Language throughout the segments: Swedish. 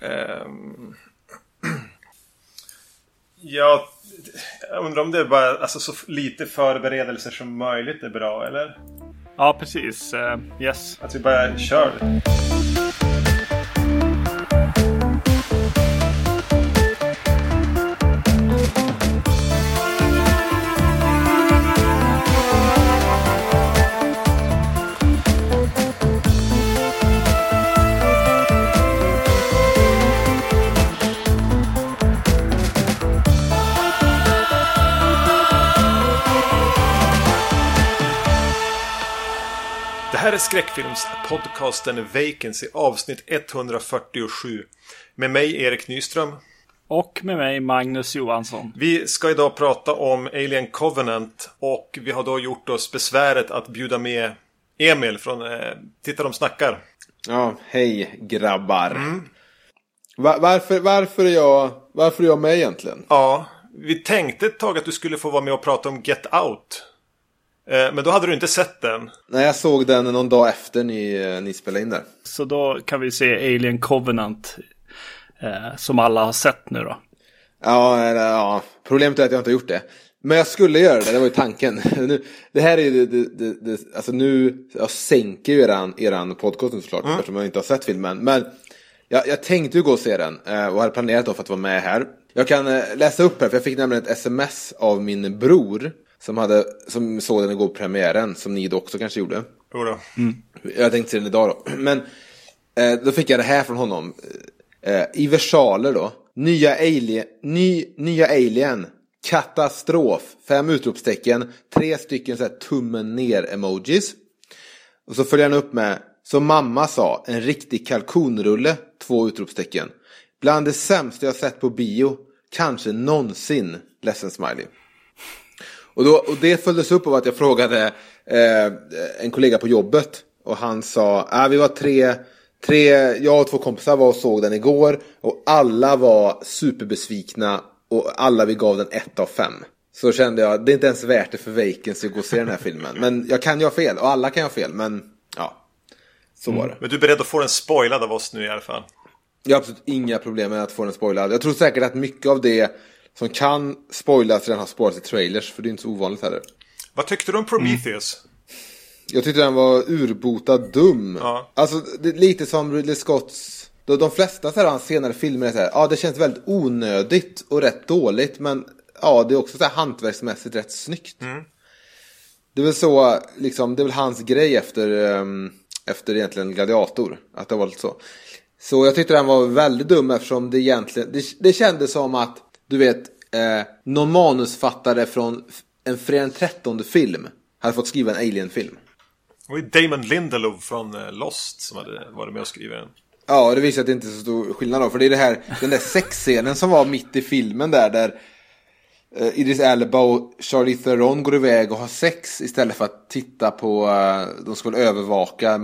Ehm, ja, jag undrar om det är bara alltså, så lite förberedelser som möjligt är bra, eller? Ja, precis. Uh, yes. Att vi bara kör. Skräckfilmspodcasten Vacancy avsnitt 147. Med mig Erik Nyström. Och med mig Magnus Johansson. Vi ska idag prata om Alien Covenant och vi har då gjort oss besväret att bjuda med Emil från eh, Titta de snackar. Ja, hej grabbar. Mm. Va varför, varför, är jag, varför är jag med egentligen? Ja, vi tänkte ett tag att du skulle få vara med och prata om Get Out. Eh, men då hade du inte sett den. Nej, jag såg den någon dag efter ni, eh, ni spelade in där. Så då kan vi se Alien Covenant. Eh, som alla har sett nu då. Ja, ja, problemet är att jag inte har gjort det. Men jag skulle göra det, det var ju tanken. det här är ju, det, det, det, alltså nu, jag sänker ju eran, eran podcast nu såklart, mm. eftersom jag inte har sett filmen. Men jag, jag tänkte ju gå och se den och hade planerat då för att vara med här. Jag kan läsa upp här, för jag fick nämligen ett sms av min bror. Som, hade, som såg den igår på premiären, som ni då också kanske gjorde. Jodå. Mm. Jag tänkte se den idag då. Men eh, då fick jag det här från honom. Eh, I versaler då. Nya alien, ny, nya alien. Katastrof. Fem utropstecken. Tre stycken så här tummen ner emojis. Och så följer han upp med. Som mamma sa, en riktig kalkonrulle. Två utropstecken. Bland det sämsta jag sett på bio. Kanske någonsin. Ledsen smiley. Och, då, och det följdes upp av att jag frågade eh, en kollega på jobbet. Och han sa, äh, vi var tre, tre, jag och två kompisar var och såg den igår. Och alla var superbesvikna. Och alla vi gav den ett av fem. Så kände jag, det är inte ens värt det för Vacancy att gå och se den här filmen. Men jag kan ju ha fel, och alla kan ha fel. Men ja, så var det. Men du är beredd att få den spoilad av oss nu i alla fall? Jag har absolut inga problem med att få den spoilad. Jag tror säkert att mycket av det som kan spoilas redan har spoilats i trailers, för det är inte så ovanligt heller. Vad tyckte du om Prometheus? Mm. Jag tyckte den var urbotad dum. Ja. Alltså, lite som Ridley Scotts... De, flesta så här, hans senare filmer är så här, ja det känns väldigt onödigt och rätt dåligt, men ja, det är också så här hantverksmässigt rätt snyggt. Mm. Det är väl så, liksom, det är väl hans grej efter, um, efter egentligen Gladiator, att det var lite så. Så jag tyckte den var väldigt dum eftersom det egentligen, det, det kändes som att du vet, eh, någon manusfattare från en fredag den 13 film hade fått skriva en Alien-film. Det var ju Damon Lindelof från eh, Lost som hade varit med och skrivit den. Ja, det visar att det inte är så stor skillnad då. För det är det här, den där sexscenen som var mitt i filmen där, där uh, Idris Elba och Charlie Theron går iväg och har sex istället för att titta på, uh, de ska övervaka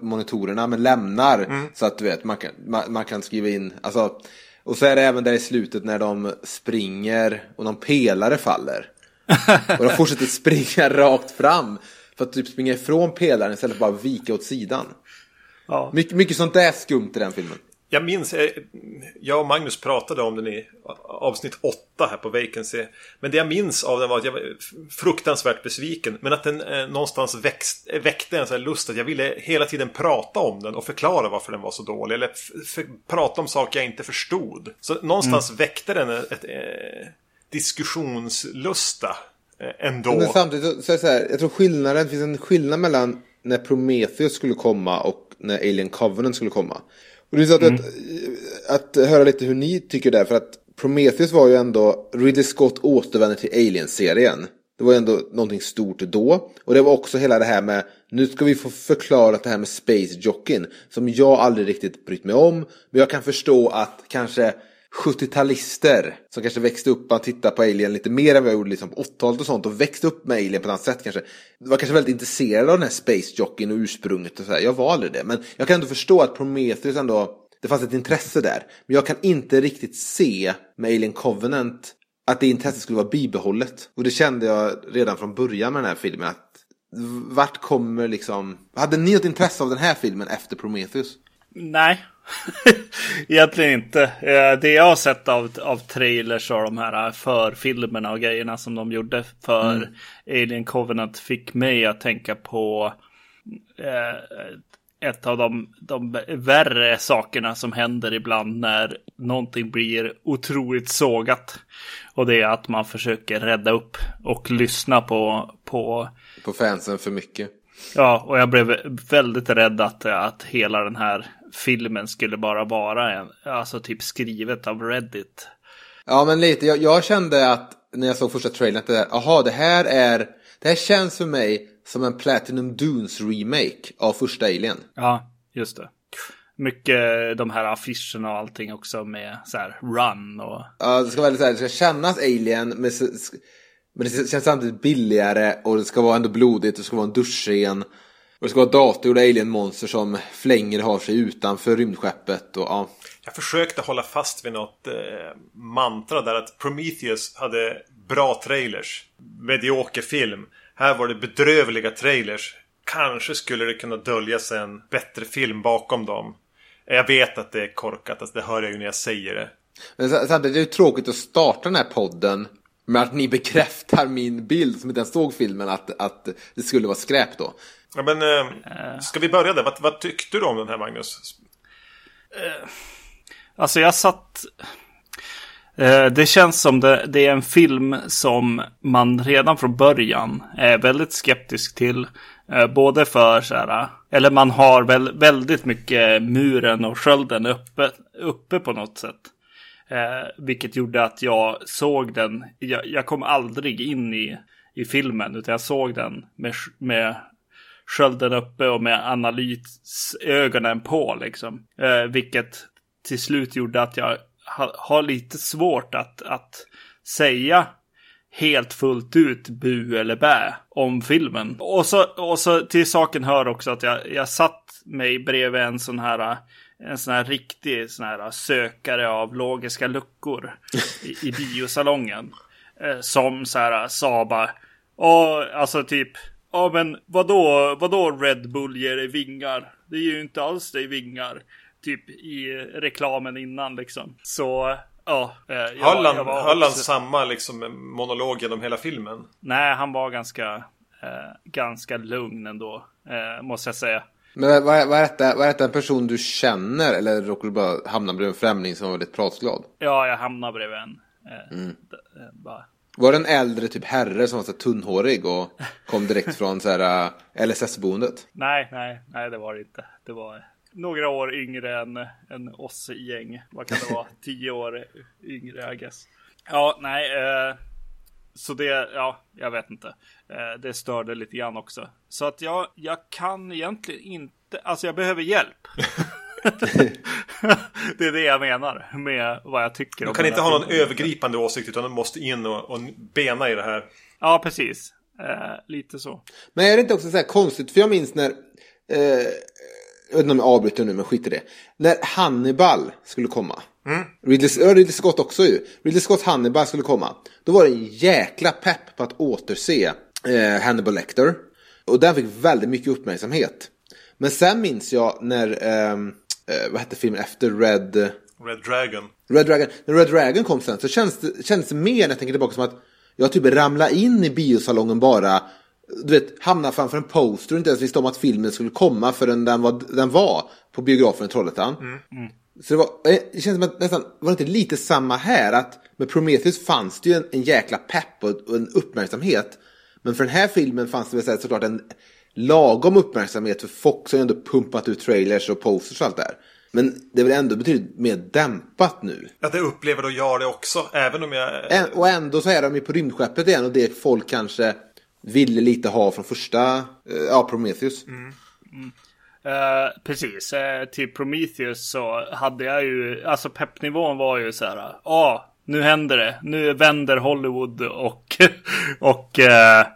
monitorerna, men lämnar. Mm. Så att du vet, man kan, man, man kan skriva in, alltså och så är det även där i slutet när de springer och någon pelare faller. Och de fortsätter springa rakt fram. För att typ springa ifrån pelaren istället för att bara vika åt sidan. Ja. My mycket sånt där skumt i den filmen. Jag minns, eh, jag och Magnus pratade om den i avsnitt 8 här på Vacancy. Men det jag minns av den var att jag var fruktansvärt besviken. Men att den eh, någonstans växt, väckte en sån lust att jag ville hela tiden prata om den och förklara varför den var så dålig. Eller prata om saker jag inte förstod. Så någonstans mm. väckte den ett, ett, eh, diskussionslusta ändå. Men samtidigt så är det så här, jag tror skillnaden, finns en skillnad mellan när Prometheus skulle komma och när Alien Covenant skulle komma. Och det är så att, mm. att, att, höra lite hur ni tycker där, för att Prometheus var ju ändå, Ridley Scott återvänder till Alien-serien. Det var ju ändå någonting stort då. Och det var också hela det här med, nu ska vi få förklarat det här med Space Jockin. Som jag aldrig riktigt brytt mig om. Men jag kan förstå att kanske 70-talister som kanske växte upp och tittade på Alien lite mer än vad jag gjorde liksom på 80-talet och sånt och växte upp med Alien på ett annat sätt kanske. Var kanske väldigt intresserade av den här Space Jockeyn och ursprunget och så här. Jag var aldrig det. Men jag kan ändå förstå att Prometheus ändå, det fanns ett intresse där. Men jag kan inte riktigt se med Alien Covenant att det intresset skulle vara bibehållet. Och det kände jag redan från början med den här filmen. Att vart kommer liksom... Hade ni något intresse av den här filmen efter Prometheus? Nej, Egentligen inte. Eh, Det jag har sett av, av trailers och de här förfilmerna och grejerna som de gjorde för Mm. Alien Covenant fick mig att tänka på eh, ett av de, de värre sakerna som händer ibland när någonting blir otroligt sågat. Och det är att man försöker rädda upp och lyssna på, på På fansen för mycket. Ja, och jag blev väldigt rädd att, att hela den här filmen skulle bara vara en, alltså typ skrivet av Reddit. Ja, men lite. Jag, jag kände att när jag såg första trailern att det där, aha, det här är, det här känns för mig som en Platinum Dunes remake av första Alien. Ja, just det. Mycket de här affischerna och allting också med så här run och Ja, det ska vara så här, det ska kännas Alien, men, men det känns samtidigt billigare och det ska vara ändå blodigt, det ska vara en duschscen. Och det ska vara datorgjorda alien-monster som flänger har sig utanför rymdskeppet och ja. Jag försökte hålla fast vid något eh, mantra där att Prometheus hade bra trailers. Medioker film. Här var det bedrövliga trailers. Kanske skulle det kunna dölja sig en bättre film bakom dem. Jag vet att det är korkat, alltså det hör jag ju när jag säger det. Men samtidigt är det tråkigt att starta den här podden med att ni bekräftar min bild som inte ens såg filmen att, att det skulle vara skräp då. Ja, men eh, ska vi börja där? Vad, vad tyckte du om den här Magnus? Alltså jag satt... Eh, Det känns som det, det är en film som man redan från början är väldigt skeptisk till. Eh, Både för så här, eller man har väl, väldigt mycket muren och skölden uppe, uppe på något sätt. Eh, vilket gjorde att jag såg den, jag, jag kom aldrig in i, i filmen utan jag såg den med, med skölden uppe och med analysögonen på liksom. Eh, vilket till slut gjorde att jag ha, har lite svårt att, att säga helt fullt ut bu eller bä om filmen. Och så, och så till saken hör också att jag, jag satt mig bredvid en sån här en sån här riktig sån här sökare av logiska luckor i, i biosalongen. Eh, som så här sa bara, alltså typ, ja men vadå, vadå Red Bull ger dig vingar? Det ger ju inte alls dig vingar. Typ i reklamen innan liksom. Så ja. eh, jag, Höll han, jag höll han samma liksom, monolog genom hela filmen? Nej, han var ganska, eh, ganska lugn ändå, eh, måste jag säga. Men vad, vad, är detta, vad är detta en person du känner eller råkar du bara hamna bredvid en främling som var väldigt pratglad? Ja, jag hamnade bredvid en. Eh, d- eh, bara. Var det en äldre typ herre som var så tunnhårig och kom direkt från så här äh, LSS-boendet? Nej, nej, nej, det var det inte. Det var några år yngre än, än oss gäng. Vad kan det vara? Tio år yngre, I guess. Ja, nej. Eh, så det, ja, jag vet inte. Eh, det störde lite grann också. Så att jag, jag kan egentligen inte, alltså jag behöver hjälp. det är det jag menar med vad jag tycker. Du kan inte ha någon filmen. övergripande åsikt utan du måste in och, och bena i det här. Ja, precis. Eh, lite så. Men är det inte också så här konstigt? För jag minns när, eh, jag vet inte om jag avbryter nu men skit i det. När Hannibal skulle komma. Ridley, ja, Ridley Scott också ju. Ridley Scott Hannibal skulle komma. Då var det en jäkla pepp på att återse eh, Hannibal Lecter. Och den fick väldigt mycket uppmärksamhet. Men sen minns jag när, ehm, eh, vad hette filmen efter Red... Red Dragon. Red Dragon, när Red Dragon kom sen så känns det, känns det mer när jag tänker tillbaka som att jag typ ramlade in i biosalongen bara. Du vet, hamnade framför en poster och inte ens visste om att filmen skulle komma förrän den var, den var på biografen i Trollhättan. Så det, var, eh, det känns som att nästan, var det inte lite samma här? Att med Prometheus fanns det ju en, en jäkla pepp och, och en uppmärksamhet. Men för den här filmen fanns det väl såklart en lagom uppmärksamhet för Fox har ju ändå pumpat ut trailers och posters och allt det här. Men det är väl ändå betydligt mer dämpat nu. Ja, det upplever då jag det också. Även om jag... Ä- Och ändå så är de ju på rymdskeppet igen och det folk kanske ville lite ha från första, eh, ja Prometheus. Eh, precis, uh, till Prometheus så hade jag ju, alltså peppnivån var ju så här, ja, ah, nu händer det, nu vänder Hollywood och, och eh, eh,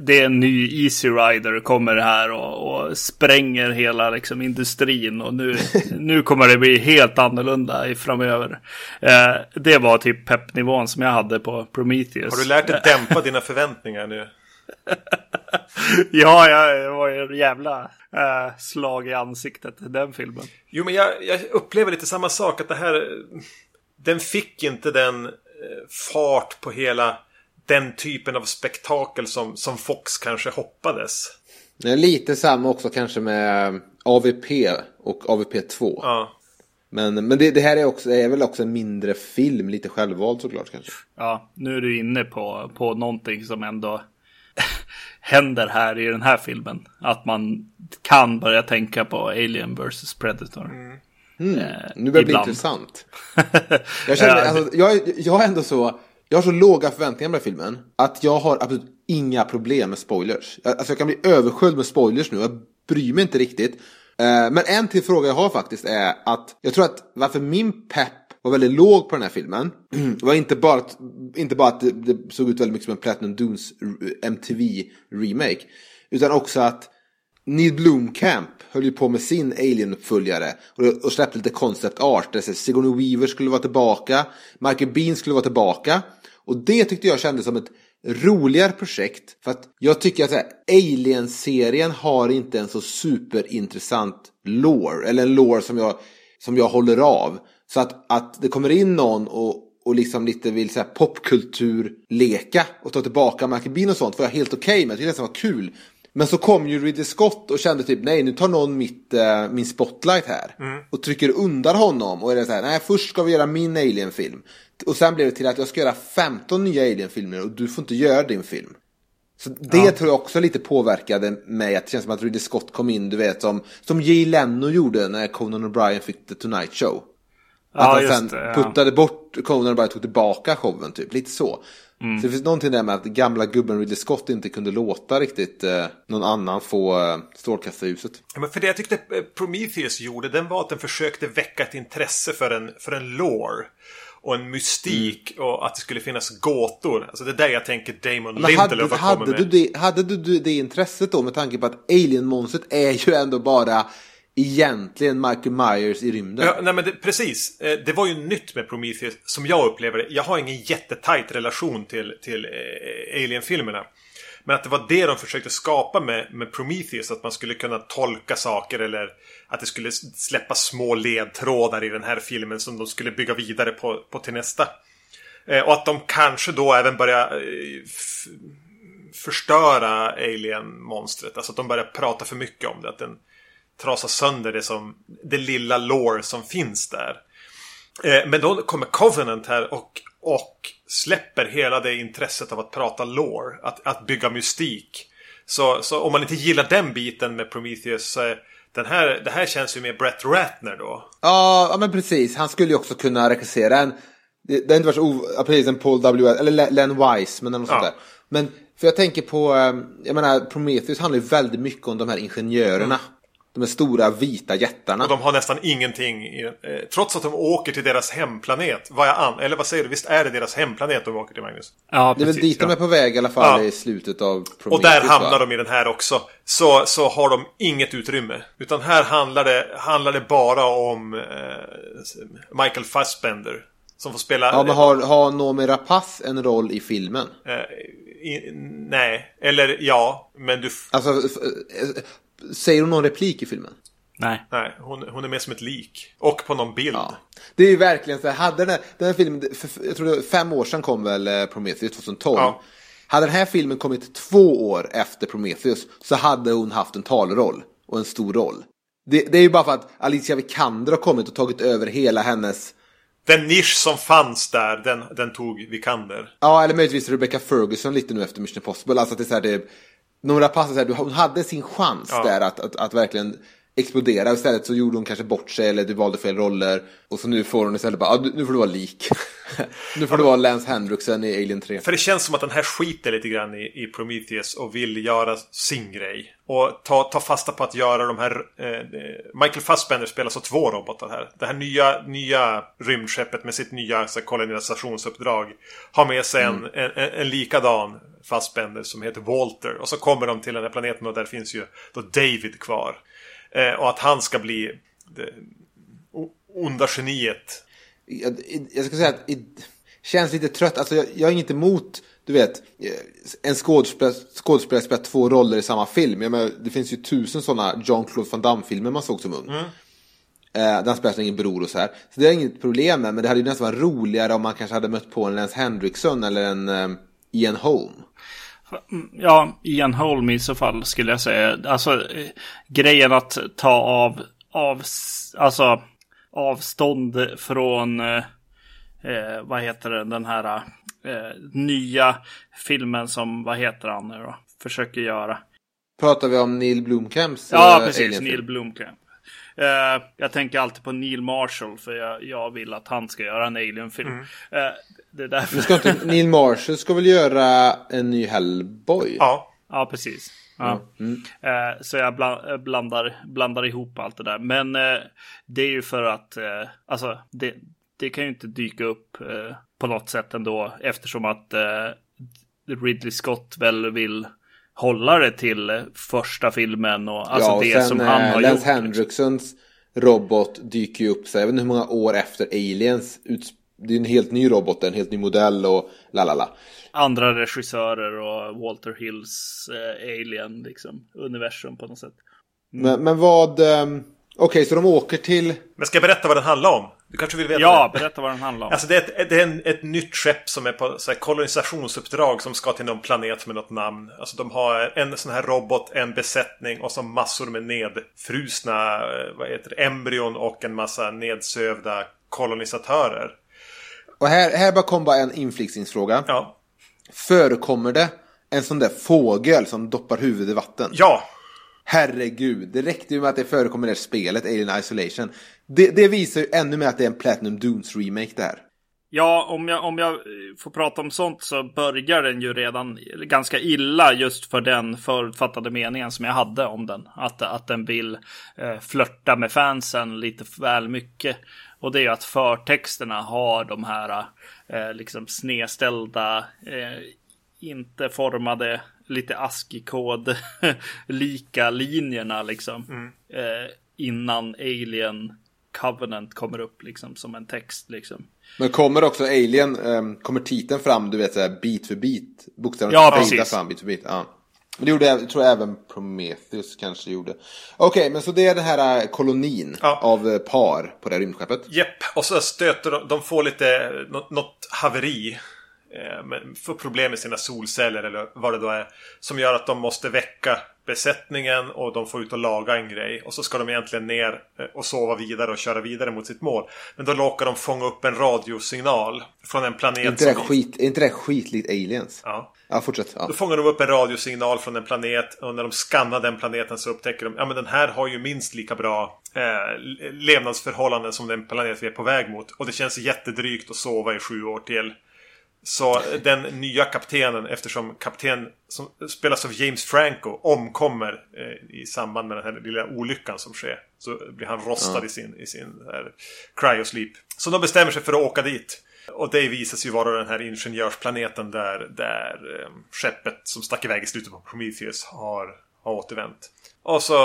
det är en ny Easy Rider kommer här och, och spränger hela liksom, industrin och nu, nu kommer det bli helt annorlunda i framöver. Eh, det var typ peppnivån som jag hade på Prometheus. Har du lärt dig dämpa dina förväntningar nu? ja, ja, det var ju en jävla äh, slag i ansiktet den filmen. Jo, men jag, jag, upplever lite samma sak. Att det här... Den fick inte den eh, fart på hela den typen av spektakel som, som Fox kanske hoppades. Det är lite samma också kanske med AVP och AVP 2. Ja. Men, men det, det, här är, också, är väl också en mindre film, lite självvald såklart kanske. Ja, nu är du inne på, på någonting som ändå händer här i den här filmen. Att man kan börja tänka på Alien vs Predator. Mm. Mm. Eh, nu börjar det bli intressant. jag, känner, alltså, jag, jag är ändå så, jag har så låga förväntningar på den här filmen att jag har absolut inga problem med spoilers. Alltså jag kan bli översköljd med spoilers nu, jag bryr mig inte riktigt. Eh, men en till fråga jag har faktiskt är att jag tror att varför min pepp var väldigt låg på den här filmen. Det var inte bara att, inte bara att det, det såg ut väldigt mycket som en Platinum Dunes MTV remake. Utan också att Neil Blomkamp höll ju på med sin Alien-uppföljare och, och släppte lite concept art. Där Sigourney Weaver skulle vara tillbaka, Michael Bean skulle vara tillbaka. Och det tyckte jag kändes som ett roligare projekt. För att jag tycker att Alien-serien har inte en så superintressant lore. Eller en lore som jag, som jag håller av. Så att, att det kommer in någon och, och liksom lite vill så här, och ta tillbaka Michael Bean och sånt var jag helt okej okay med. Jag tyckte det var kul. Men så kom ju Ridley Scott och kände typ nej nu tar någon mitt, uh, min spotlight här. Mm. Och trycker undan honom och är det så här nej först ska vi göra min Alien-film. Och sen blev det till att jag ska göra 15 nya Alien-filmer och du får inte göra din film. Så det ja. tror jag också lite påverkade mig. Att det känns som att Ridley Scott kom in, du vet, som, som Jay Leno gjorde när Conan O'Brien fick The Tonight Show. Att ja, han sen det, ja. puttade bort Conan och bara tog tillbaka showen, typ. Lite så. Mm. Så det finns någonting där med att gamla gubben Ridley Scott inte kunde låta riktigt eh, någon annan få eh, strålkastarljuset. Men för det jag tyckte eh, Prometheus gjorde, den var att den försökte väcka ett intresse för en, för en lore och en mystik mm. och att det skulle finnas gåtor. Alltså det är där jag tänker Damon Men Lindelof hade, hade, med. Du det, hade du det intresset då med tanke på att Alien-monstret är ju ändå bara egentligen Michael Myers i rymden. Ja, nej men det, precis. Eh, det var ju nytt med Prometheus som jag upplever det. Jag har ingen jättetajt relation till, till eh, Alien-filmerna. Men att det var det de försökte skapa med, med Prometheus. Att man skulle kunna tolka saker eller att det skulle släppa små ledtrådar i den här filmen som de skulle bygga vidare på, på till nästa. Eh, och att de kanske då även börjar förstöra Alien-monstret. Alltså att de börjar prata för mycket om det. Att den trasar sönder det som det lilla lore som finns där. Eh, men då kommer Covenant här och, och släpper hela det intresset av att prata lore. Att, att bygga mystik. Så, så om man inte gillar den biten med Prometheus så den här, det här känns ju mer Brett Ratner då. Ja, ja men precis. Han skulle ju också kunna regissera en... Det, det har inte varit så precis en Paul W. Eller Len Wise, men något ja. sånt där. Men för jag tänker på, eh, jag menar Prometheus handlar ju väldigt mycket om de här ingenjörerna. Mm. De är stora vita jättarna. Och de har nästan ingenting i, eh, Trots att de åker till deras hemplanet. Vad jag an, eller vad säger du? Visst är det deras hemplanet de åker till Magnus? Ja, precis, Det är väl dit ja. de är på väg i alla fall ja. i slutet av Prometheus. Och där hamnar va? de i den här också. Så, så har de inget utrymme. Utan här handlar det, handlar det bara om eh, Michael Fassbender. Som får spela... Ja, men har, har Noomi Rapace en roll i filmen? Eh, i, nej, eller ja, men du... Alltså, Säger hon någon replik i filmen? Nej. Nej, hon, hon är mer som ett lik. Och på någon bild. Ja. Det är ju verkligen så här, hade den här, den här filmen, för, jag tror det var fem år sedan kom väl eh, Prometheus, 2012. Ja. Hade den här filmen kommit två år efter Prometheus så hade hon haft en talroll och en stor roll. Det, det är ju bara för att Alicia Vikander har kommit och tagit över hela hennes den nisch som fanns där, den, den tog Vikander. Ja, eller möjligtvis Rebecca Ferguson lite nu efter Mission Impossible. Alltså att det är så här, det, några pass, här, hon hade sin chans ja. där att, att, att verkligen explodera. Istället så gjorde hon kanske bort sig eller du valde fel roller. Och så nu får hon istället bara, ah, nu får du vara lik. nu får du vara Lance Hendrickson i Alien 3. För det känns som att den här skiter lite grann i, i Prometheus och vill göra sin grej. Och ta, ta fasta på att göra de här... Eh, Michael Fassbender spelar så två robotar här. Det här nya, nya rymdskeppet med sitt nya så, kolonisationsuppdrag har med sig mm. en, en, en likadan Fassbender som heter Walter. Och så kommer de till den här planeten och där finns ju då David kvar. Eh, och att han ska bli det onda geniet. Jag, jag ska säga att i, känns lite trött. Alltså jag, jag är inte emot, du vet, eh, en skådespelare, skådespelare spelar två roller i samma film. Jag menar, det finns ju tusen sådana Jean-Claude Van Damme-filmer man såg som ung. Mm. Eh, den spelar ingen bror och så här. Så det är inget problem med, men det hade ju nästan varit roligare om man kanske hade mött på en Lance Henriksen eller en eh, Ian Holm. Ja, Ian Holm i så fall skulle jag säga. Alltså eh, grejen att ta av, av alltså, avstånd från, eh, eh, vad heter det, den här eh, nya filmen som, vad heter han nu då, försöker göra. Pratar vi om Neil Blomkamps? Ja, eh, precis, Neil Blomkamp. Uh, jag tänker alltid på Neil Marshall för jag, jag vill att han ska göra en Alien-film. Mm. Uh, det är därför... ska inte, Neil Marshall ska väl göra en ny Hellboy? Ja. Ja, precis. Ja. Mm. Uh, så jag blandar, blandar ihop allt det där. Men det är ju för att, alltså, det, det kan ju inte dyka upp på något sätt ändå eftersom att Ridley Scott väl vill hålla det till första filmen och alltså ja, och det sen, som han har Lance gjort. Liksom. Henriksons robot dyker ju upp så jag vet inte hur många år efter Aliens. Det är en helt ny robot, en helt ny modell och la la la. Andra regissörer och Walter Hills eh, Alien liksom, universum på något sätt. Mm. Men, men vad... Okej, okay, så de åker till... Men ska jag berätta vad den handlar om? Du kanske vill veta Ja, det? berätta vad den handlar om. Alltså det är ett, det är en, ett nytt skepp som är på så här, kolonisationsuppdrag som ska till någon planet med något namn. Alltså de har en sån här robot, en besättning och så massor med nedfrusna eh, vad heter det, embryon och en massa nedsövda kolonisatörer. Och här, här bara kom bara en inflixningsfråga. Ja. Förekommer det en sån där fågel som doppar huvudet i vatten? Ja, Herregud, det räckte ju med att det förekommer i det här spelet, Alien Isolation. Det, det, visar ju ännu mer att det är en Platinum Dunes remake det här. Ja, om jag, om jag eh, får prata om sånt så börjar den ju redan ganska illa just för den förutfattade meningen som jag hade om den. Att, att den vill eh, flörta med fansen lite väl mycket. Och det är ju att förtexterna har de här eh, liksom snedställda, eh, inte formade lite ASCII-kod lika linjerna liksom. Mm. Eh, innan Alien Covenant kommer upp liksom som en text liksom. Men kommer också Alien, um, kommer titeln fram, du vet såhär bit för bit? Bokstäverna ja, precis. fram bit för bit. Ja. Men det gjorde jag, tror jag även Prometheus kanske gjorde. Okej, okay, men så det är den här äh, kolonin ja. av äh, par på det här rymdskeppet? Jepp, och så stöter de, de får lite, något haveri Eh, får problem med sina solceller eller vad det då är. Som gör att de måste väcka besättningen och de får ut och laga en grej. Och så ska de egentligen ner eh, och sova vidare och köra vidare mot sitt mål. Men då råkar de fånga upp en radiosignal från en planet. Inte, det, skit, är inte det skitlikt aliens? Ja. Ja, fortsätt. Ja. Då fångar de upp en radiosignal från en planet och när de skannar den planeten så upptäcker de Ja men den här har ju minst lika bra eh, levnadsförhållanden som den planet vi är på väg mot. Och det känns jättedrygt att sova i sju år till. Så den nya kaptenen, eftersom kapten som spelas av James Franco omkommer eh, i samband med den här lilla olyckan som sker. Så blir han rostad ja. i sin, i sin här, cryosleep. Så de bestämmer sig för att åka dit. Och det visar sig vara den här ingenjörsplaneten där, där eh, skeppet som stack iväg i slutet på Prometheus har, har återvänt. Och så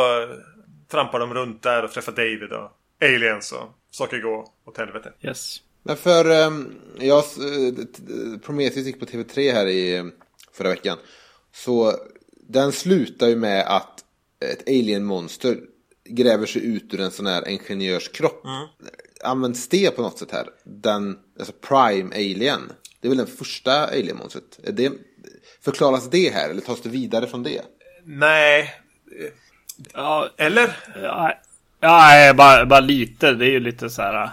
trampar de runt där och träffar David och aliens och saker går åt helvete. Yes. Men för, um, jag, uh, Prometheus gick på TV3 här i förra veckan. Så den slutar ju med att ett alien-monster gräver sig ut ur en sån här ingenjörskropp. Mm. Används det på något sätt här? Den, alltså Prime Alien. Det är väl den första alien-monstret? Det, förklaras det här eller tas det vidare från det? Nej. Ja, eller? Ja, ja bara, bara lite. Det är ju lite så här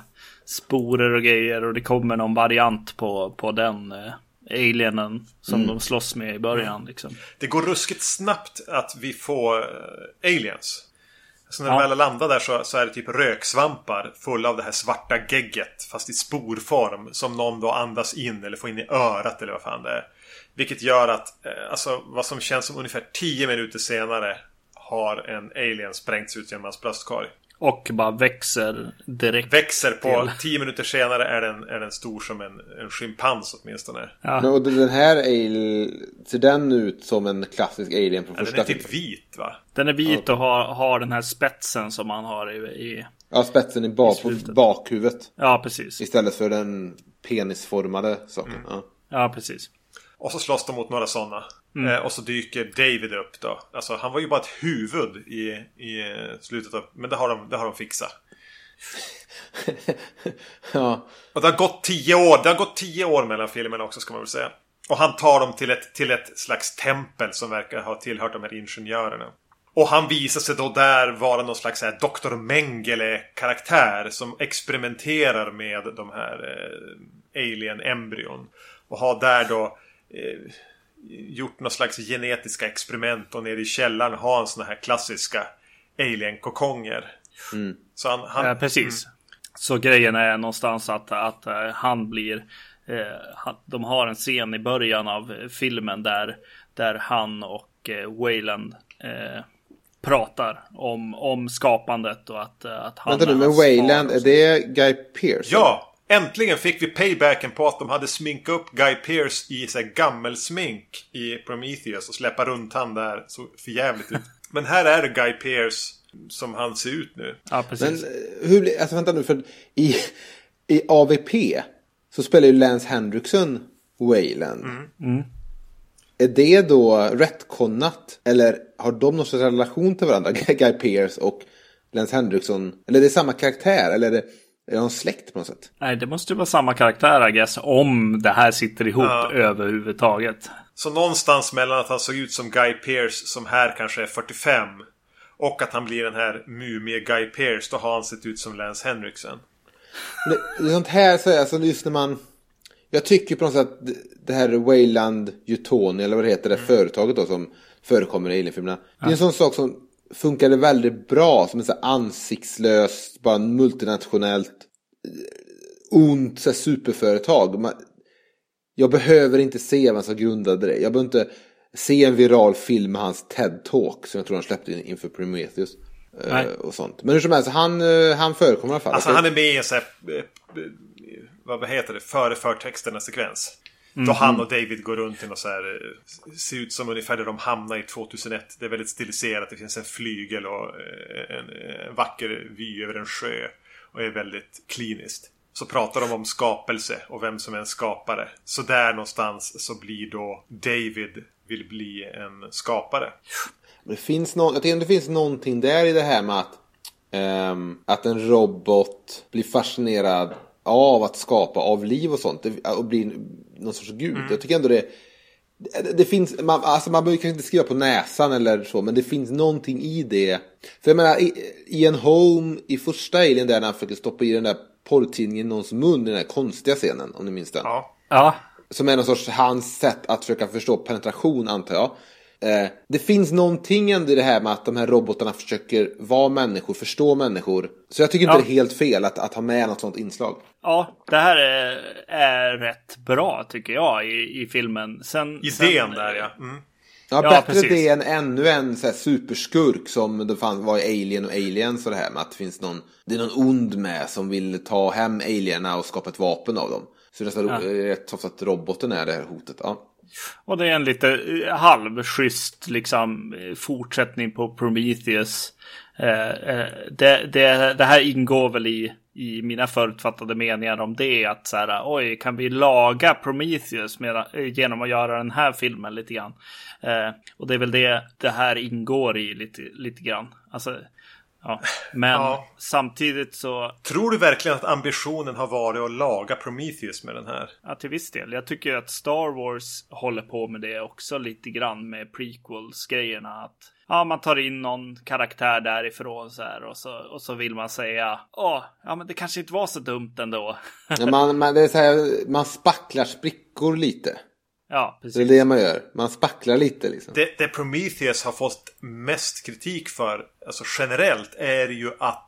sporer och grejer och det kommer någon variant på, på den eh, alienen som mm. de slåss med i början. Liksom. Det går ruskigt snabbt att vi får eh, aliens. Så när ja. de väl landar där så, så, är det typ röksvampar fulla av det här svarta gegget fast i sporform som någon då andas in eller får in i örat eller vad fan det är. Vilket gör att eh, alltså, vad som känns som ungefär 10 minuter senare har en alien sprängts ut genom hans bröstkorg. Och bara växer direkt. Växer på till. tio minuter senare är den, är den stor som en, en schimpans åtminstone. Ja. Och den här ser den ut som en klassisk alien från ja, första Den är typ vit va? Den är vit och har, har den här spetsen som man har i... i ja, spetsen i, bak, på bakhuvudet. Ja, precis. Istället för den penisformade saker. Mm. Ja. Ja, precis. Och så slåss de mot några sådana. Eh, och så dyker David upp då. Alltså han var ju bara ett huvud i, i eh, slutet av... Men det har de, det har de fixat. ja. Och det har gått tio år. Det har gått tio år mellan filmerna också ska man väl säga. Och han tar dem till ett, till ett slags tempel som verkar ha tillhört de här ingenjörerna. Och han visar sig då där vara någon slags här Dr. Mengele-karaktär som experimenterar med de här eh, alien-embryon. Och har där då eh, gjort någon slags genetiska experiment och nere i källaren har han såna här klassiska alien-kokonger. Så han, han, Ja, precis. Så grejen är någonstans att, att eh, han blir... Eh, de har en scen i början av eh, filmen där, där han och eh, Wayland eh, pratar om, om skapandet och att, eh, att han Vänta nu, men Wayland, är det Guy Pearce? Ja! Äntligen fick vi paybacken på att de hade sminkat upp Guy Pearce i så här gammelsmink i Prometheus och släppa runt han där. Så förjävligt ut. Men här är det Guy Pearce som han ser ut nu. Ja, Men precis. eh, hur alltså vänta nu, för i, i AVP så spelar ju Lance Henriksen Wayland. Mm. Är det då rättkonat? Eller har de någon sorts relation till varandra? Guy Pearce och Lance Henriksen? Eller är det samma karaktär? Eller är det, är någon släkt på något sätt? Nej, det måste ju vara samma karaktär, I guess, om det här sitter ihop Ja. överhuvudtaget. Så någonstans mellan att han såg ut som Guy Pearce som här kanske är 45 och att han blir den här mumie Guy Pearce då har han sett ut som Lance Henriksen. Det, det är sånt här, så är, alltså just när man... Jag tycker på något sätt att det- här Wayland Utoni, eller vad det heter, det företaget då som förekommer i Alien-filmerna. Det är en sån sak som funkade väldigt bra, som ett så ansiktslöst, bara multinationellt, eh, ont så superföretag. Man, jag behöver inte se vem som grundade det. Jag behöver inte se en viral film med hans TED-talk som jag tror han släppte in- inför Prometheus. eh, Nej. Och sånt. Men hur som helst, han, eh, han förekommer i alla fall. Alltså han är med i en sån här, vad vad heter det, före förtexterna sekvens. Då han och David går runt i något så här, eh, ser ut som ungefär där de hamnar i 2001. Det är väldigt stiliserat, det finns en flygel och eh, en, en vacker vy över en sjö. Och är väldigt kliniskt. Så pratar de om skapelse och vem som är en skapare. Så där någonstans så blir då David vill bli en skapare. Det finns no jag tycker det finns någonting där i det här med att, ehm, att en robot blir fascinerad av att skapa, av liv och sånt. Och blir någon sorts gud. Jag tycker ändå det, det, det finns, man, alltså man behöver kanske inte skriva på näsan eller så, men det finns någonting i det. För jag menar, i, i en Home, i första Alien där när han försöker stoppa i den där porrtidningen i någons mun, i den där konstiga scenen, om ni minns den. Ja. Ja, Som är någon sorts hans sätt att försöka förstå penetration antar jag. Eh, det finns någonting ändå i det här med att de här robotarna försöker vara människor, förstå människor. Så jag tycker inte Ja. det är helt fel att, att ha med något sånt inslag. ja det här är, är rätt bra tycker jag i, i filmen. Sen, Idén sen, där ja. Mm. Ja, Ja, bättre precis. det än ännu en så här, superskurk som det fan var i Alien och Aliens och det här med att det finns någon, det är någon ond med som vill ta hem alierna och skapa ett vapen av dem. Så det är Ja. rätt att roboten är det här hotet. Ja. Och det är en lite eh, halvschysst liksom eh, fortsättning på Prometheus. Eh, det, det, det här ingår väl i, i mina förutfattade meningar om det. Att så här, oj, kan vi laga Prometheus med, genom att göra den här filmen lite grann? Och det är väl det det här ingår i lite, lite grann. Alltså, ja. Men Ja. samtidigt så, Tror du verkligen att ambitionen har varit att laga Prometheus med den här? Ja, till viss del. Jag tycker att Star Wars håller på med det också lite grann med prequels-grejerna. Att ja, man tar in någon karaktär därifrån så här och så, och så vill man säga åh, ja, men det kanske inte var så dumt ändå. Ja, man, man, det är så här, man spacklar sprickor lite. Ja, Det är precis. det man gör. Man spacklar lite liksom. Det, det Prometheus har fått mest kritik för, alltså generellt, är ju att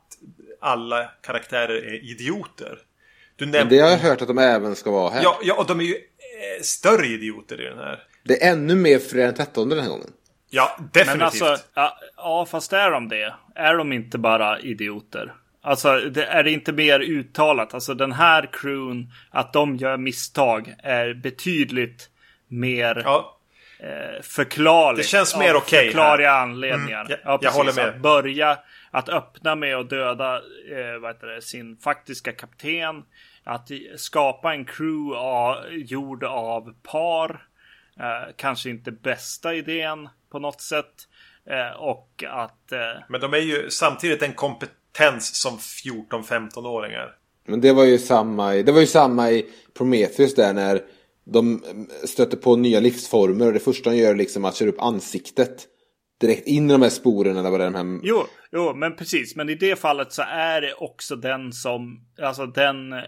alla karaktärer är idioter. Du Men nämnde... det har jag hört att de även ska vara här. Ja, ja, och de är ju eh, större idioter i den här. Det är ännu mer fredag den 13 den här gången. Ja, definitivt. Men alltså, ja, ja, fast är de det? Är de inte bara idioter? Alltså, det, är det inte mer uttalat? Alltså den här crewn, att de gör misstag är betydligt mer Ja, eh, förklarligt. Det känns mer okej Förklarliga här. anledningar. Mm, jag- ja, jag precis. håller med. Att börja, att öppna med att döda eh, vad heter det, sin faktiska kapten. att skapa en crew av, gjord av par. Eh, kanske inte bästa idén på något sätt. Eh, och att... Eh, Men de är ju samtidigt en kompetens som 14-15-åringar. Men det var ju samma i, det var ju samma i Prometheus där när de stöter på nya livsformer och det första de gör är liksom att köra upp ansiktet direkt in i de här sporerna eller vad det är de här... Jo, jo, men precis. Men i det fallet så är det också den som, alltså den eh,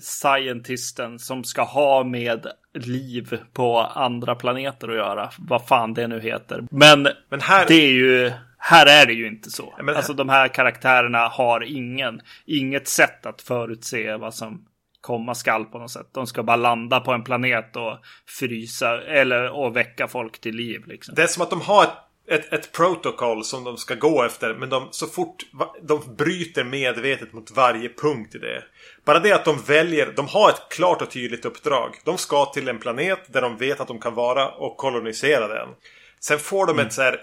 scientisten som ska ha med liv på andra planeter att göra. Vad fan det nu heter. Men, Men här- det är ju, här är det ju inte så. Men- Alltså de här karaktärerna har ingen, inget sätt att förutse vad som komma skall på något sätt. De ska bara landa på en planet och frysa eller och väcka folk till liv liksom. Det är som att de har ett, ett, ett protokoll som de ska gå efter. Men de, så fort de bryter medvetet mot varje punkt i det. Bara det att de väljer, de har ett klart och tydligt uppdrag. De ska till en planet där de vet att de kan vara och kolonisera den. Sen får de ett så här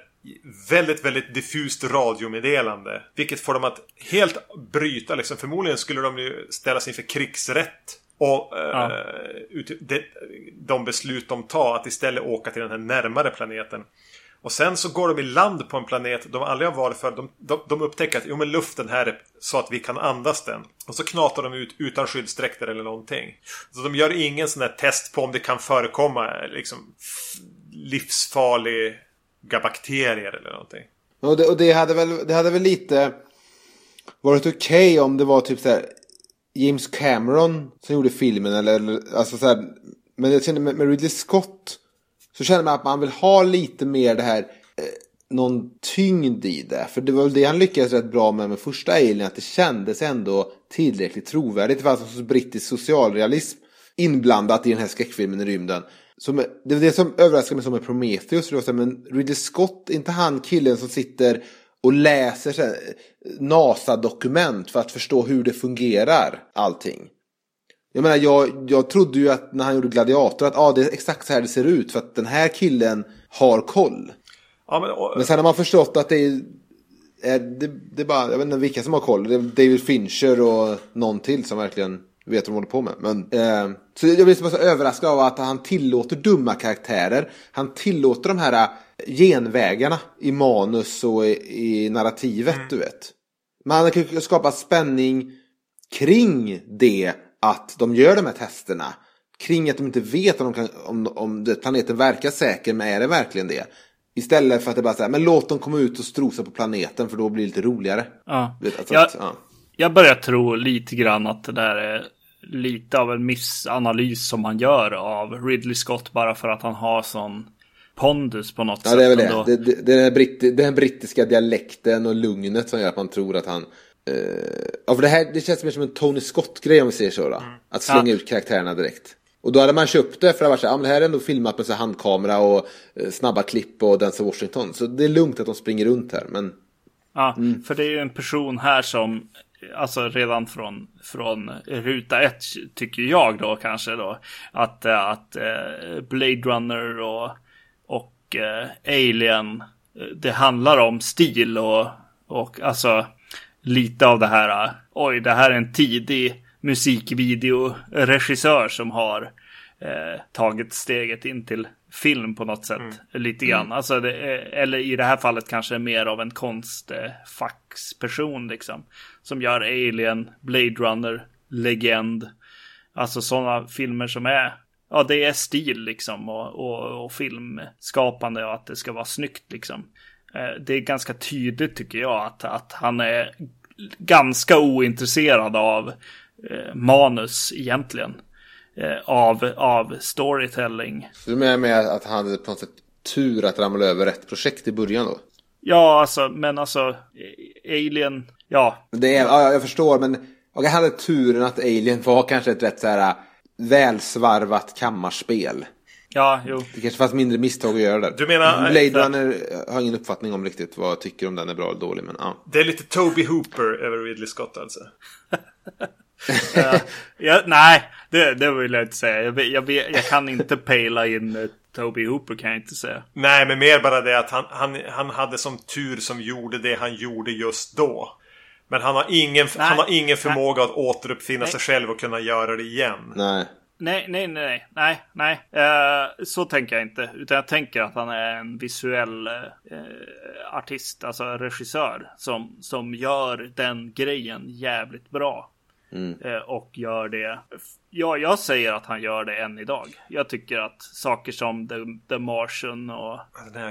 väldigt, väldigt diffust radiomeddelande. Vilket får dem att helt bryta liksom. Förmodligen skulle de ju ställas inför krigsrätt. Och eh, ut, de, de beslut de tar att istället åka till den här närmare planeten. Och sen så går de i land på en planet de aldrig har varit för. De, de, de upptäcker att jo, men luften här är så att vi kan andas den. Och så knatar de ut utan skyddsdräkter eller någonting. Så de gör ingen sån här test på om det kan förekomma liksom livsfarliga bakterier eller någonting. Och det, och det hade väl, det hade väl lite varit okej om det var typ så här James Cameron som gjorde filmen eller, eller alltså så här, men jag känner med, med Ridley Scott så känner man att man vill ha lite mer det här eh, någon tyngd i det. För det var väl det han lyckades rätt bra med med första Alien, att det kändes ändå tillräckligt trovärdigt. Det fanns en brittisk socialrealism inblandat i den här skräckfilmen i rymden. Som, det var det som överraskade mig som med Prometheus. För det var så här, men Ridley Scott, inte han killen som sitter och läser här, NASA-dokument för att förstå hur det fungerar, allting. Jag menar, jag, jag trodde ju att när han gjorde Gladiator att ah, det är exakt så här det ser ut. För att den här killen har koll. Ja, men, och, Men sen har man förstått att det är, är det, det är bara, jag vet inte vilka som har koll. Det är David Fincher och någon till som verkligen vet vad de håller på med. Men, eh, så jag blir så överraskad av att han tillåter dumma karaktärer. Han tillåter de här genvägarna i manus och i, i narrativet, du vet. Men han kan skapa spänning kring det att de gör de här testerna. Kring att de inte vet om, de kan, om, om det, planeten verkar säker, men är det verkligen det? Istället för att det bara säger, men låt dem komma ut och strosa på planeten för då blir det lite roligare. Ja. Vet, alltså att, ja. Jag börjar tro lite grann att det där är lite av en missanalys som man gör av Ridley Scott bara för att han har sån pondus på något Ja, sätt. det är väl ändå. det. Det, det, det, är den britt, den brittiska dialekten och lugnet som gör att man tror att han... Eh, ja, för det här det känns mer som en Tony Scott-grej om vi säger så då. Att slänga Ja. ut karaktärerna direkt. Och då hade man köpt det för att så här, ja, men det här är ändå filmat med så handkamera och eh, snabba klipp och Denzel Washington. Så det är lugnt att de springer runt här. Men Ja, Mm. för det är ju en person här som, alltså redan från, från ruta ett tycker jag då kanske då, att, eh, att eh, Blade Runner och, och eh, Alien, eh, det handlar om stil och, och alltså lite av det här, eh, oj, det här är en tidig musikvideoregissör som har eh, tagit steget in till film på något sätt. Lite grann. Alltså det, eller i det här fallet kanske mer av en konstfacksperson liksom. Som gör Alien, Blade Runner, Legend. Alltså sådana filmer som är Ja, det är stil liksom och, och, och filmskapande och att det ska vara snyggt liksom. Eh, Det är ganska tydligt tycker jag att, att han är ganska ointresserad av eh, manus egentligen. Eh, av, av storytelling. så du menar med att han hade på något sätt tur att ramla över rätt projekt i början då? Ja, alltså, men alltså, Alien, ja, Det är, ja, jag förstår, men och jag hade turen att Alien var kanske ett rätt så här välsvarvat kammarspel. ja, jo. Det kanske fanns mindre misstag att göra där. Du menar- Blade för- Runner har ingen uppfattning om riktigt vad jag tycker om den är bra eller dålig, men ja. Det är lite Toby Hooper över Ridley Scott alltså. Ja, nej, det, det vill jag inte säga. Jag, jag, jag kan inte pejla in eh, Toby Hooper kan jag inte säga. Nej, men mer bara det att han, han, han hade som tur som gjorde det han gjorde just då. Men han har ingen, Nej. han har ingen Nej. förmåga att återuppfinna Nej. sig själv och kunna göra det igen. Nej. Nej, nej, nej, nej, nej. Eh, så tänker jag inte. Utan jag tänker att han är en visuell eh, artist, alltså regissör. Som, som gör den grejen jävligt bra. Eh, och gör det. Ja, jag säger att han gör det än idag. Jag tycker att saker som The, The Martian och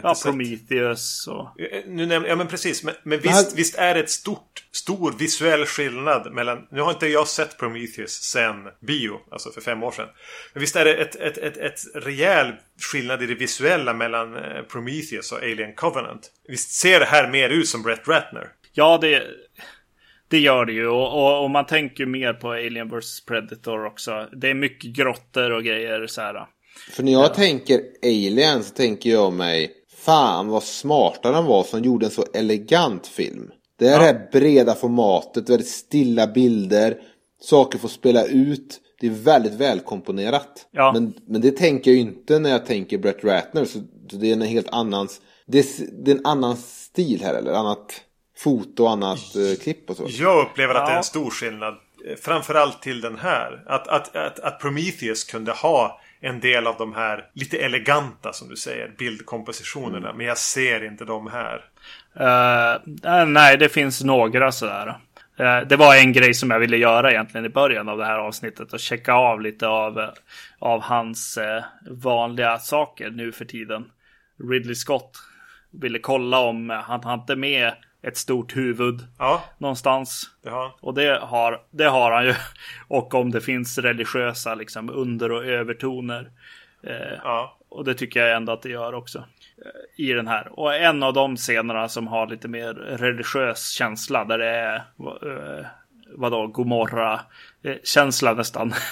ja. Prometheus och Eh, Nu näm- ja men precis, men, men visst, han- visst är det ett stort, stor visuell skillnad mellan... Nu har inte jag sett Prometheus sen bio, alltså för fem år sedan. Men visst är det ett, ett, ett, ett rejäl skillnad i det visuella mellan eh, Prometheus och Alien Covenant. Visst ser det här mer ut som Brett Ratner? Ja, det, det gör det ju. Och, och, och man tänker mer på Alien vs Predator också. Det är mycket grottor och grejer så här. För när jag tänker Alien så tänker jag mig Fan vad smarta de var som gjorde en så elegant film. Det är det här breda formatet, väldigt stilla bilder. Saker får spela ut. Det är väldigt välkomponerat. Ja. Men, men det tänker jag inte när jag tänker Brett Ratner. Så, det är en helt annan... Det är, det är en annan stil här eller annat foto och annat eh, klipp och så. Jag upplever att det är Ja. en stor skillnad. eh, Framförallt till den här. Att, att, att, att Prometheus kunde ha en del av de här lite eleganta, som du säger, bildkompositionerna. Mm. Men jag ser inte de här. Eh, nej, det finns några sådär. Eh, det var en grej som jag ville göra egentligen i början av det här avsnittet. Och checka av lite av, av hans eh, vanliga saker nu för tiden. Ridley Scott ville kolla om han hade med ett stort huvud Ja, någonstans. han. Och det har, det har han ju. Och om det finns religiösa liksom under och övertoner. Eh, Ja. och det tycker jag ändå att det gör också. eh, I den här. Och en av de scenerna som har lite mer religiös känsla. Där det är eh, vadå, Gomorra-känsla eh, nästan.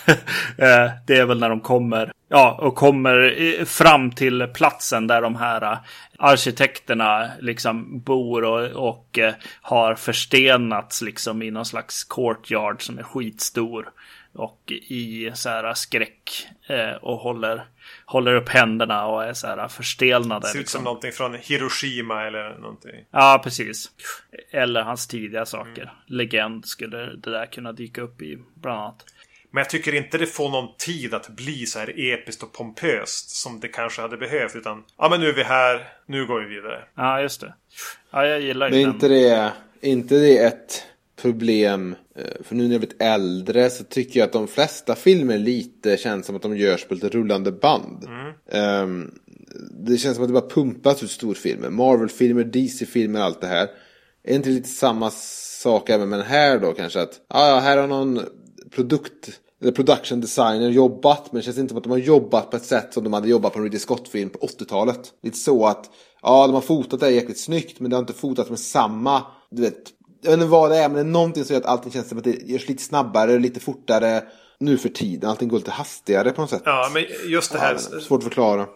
Eh, det är väl när de kommer. Ja, och kommer eh, fram till platsen där de här arkitekterna liksom bor och, och har förstenats liksom i någon slags courtyard som är skitstor. Och i så här skräck och håller, håller upp händerna och är så här förstelnade. Ser ut liksom. som någonting från Hiroshima eller någonting. Ja, precis. Eller hans tidiga saker. Legend skulle det där kunna dyka upp i, bland annat. Men jag tycker inte det får någon tid att bli så här episkt och pompöst som det kanske hade behövt. Utan, ja men nu är vi här, nu går vi vidare. Ja, just det. Ja, jag gillar Men ju är den. inte det, inte det ett problem? eh, För nu när jag blivit äldre så tycker jag att de flesta filmer lite känns som att de görs på lite rullande band. Ehm, det känns som att det bara pumpas ut storfilmer. Marvel-filmer, DC-filmer, allt det här. Är inte lite samma sak även med den här då kanske? Att ja, ja, här har någon produkt eller production designer jobbat men det känns inte som att de har jobbat på ett sätt som de hade jobbat på en Ridley Scott-film på 80-talet. Lite så att ja, de har fotat det jäkligt snyggt men det har inte fotats med samma, du vet, jag vet inte vad det är men det är någonting som gör att allting känns som att det görs lite snabbare, lite fortare nu för tiden. Allting går lite hastigare på något sätt. Ja, men just det Ja, här. inte, svårt att förklara.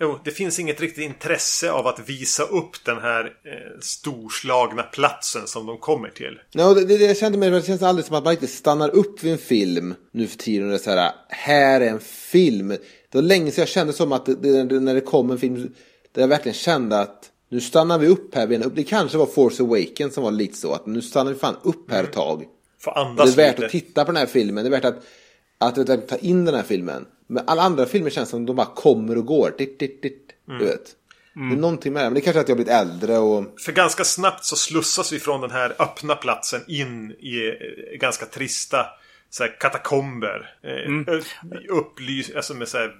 Jo, det finns inget riktigt intresse av att visa upp den här eh, storslagna platsen som de kommer till. Ja, det, det, jag kände mig, det känns aldrig som att man inte stannar upp vid en film nu för tiden. Och det är så här, här är en film. Det var länge sedan jag kände som att det, det, när det kom en film där jag verkligen kände att nu stannar vi upp här. Det kanske var Force Awakens som var lite så. Att nu stannar vi fan upp här ett tag. Få Det är andas värt lite. att titta på den här filmen. Det är värt att, att, att, att ta in den här filmen. Men alla andra filmer känns som att de bara kommer och går. Titt, titt, titt, Du vet. Det är någonting med det. Men det är kanske att jag har blivit äldre och... För ganska snabbt så slussas vi från den här öppna platsen in i eh, ganska trista så här, katakomber. Eh, upplys, alltså med så här,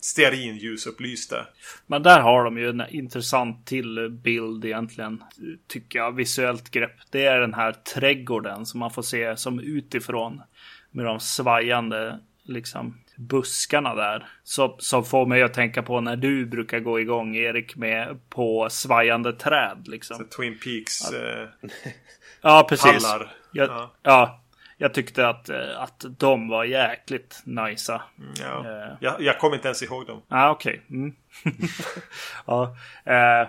stearinljusupplysta. Men där har de ju en intressant till bild egentligen. Tycker jag. Visuellt grepp. Det är den här trädgården som man får se som utifrån. Med de svajande liksom buskarna där. Så, som får mig att tänka på när du brukar gå igång Erik med på svajande träd liksom. Twin Peaks eh, Ja, precis. Jag, Ja. ja. Jag tyckte att, eh, att de var jäkligt nicea. Ja. Eh. Jag, jag kommer inte ens ihåg dem. Ja, ah, okej. Mm. ja, eh,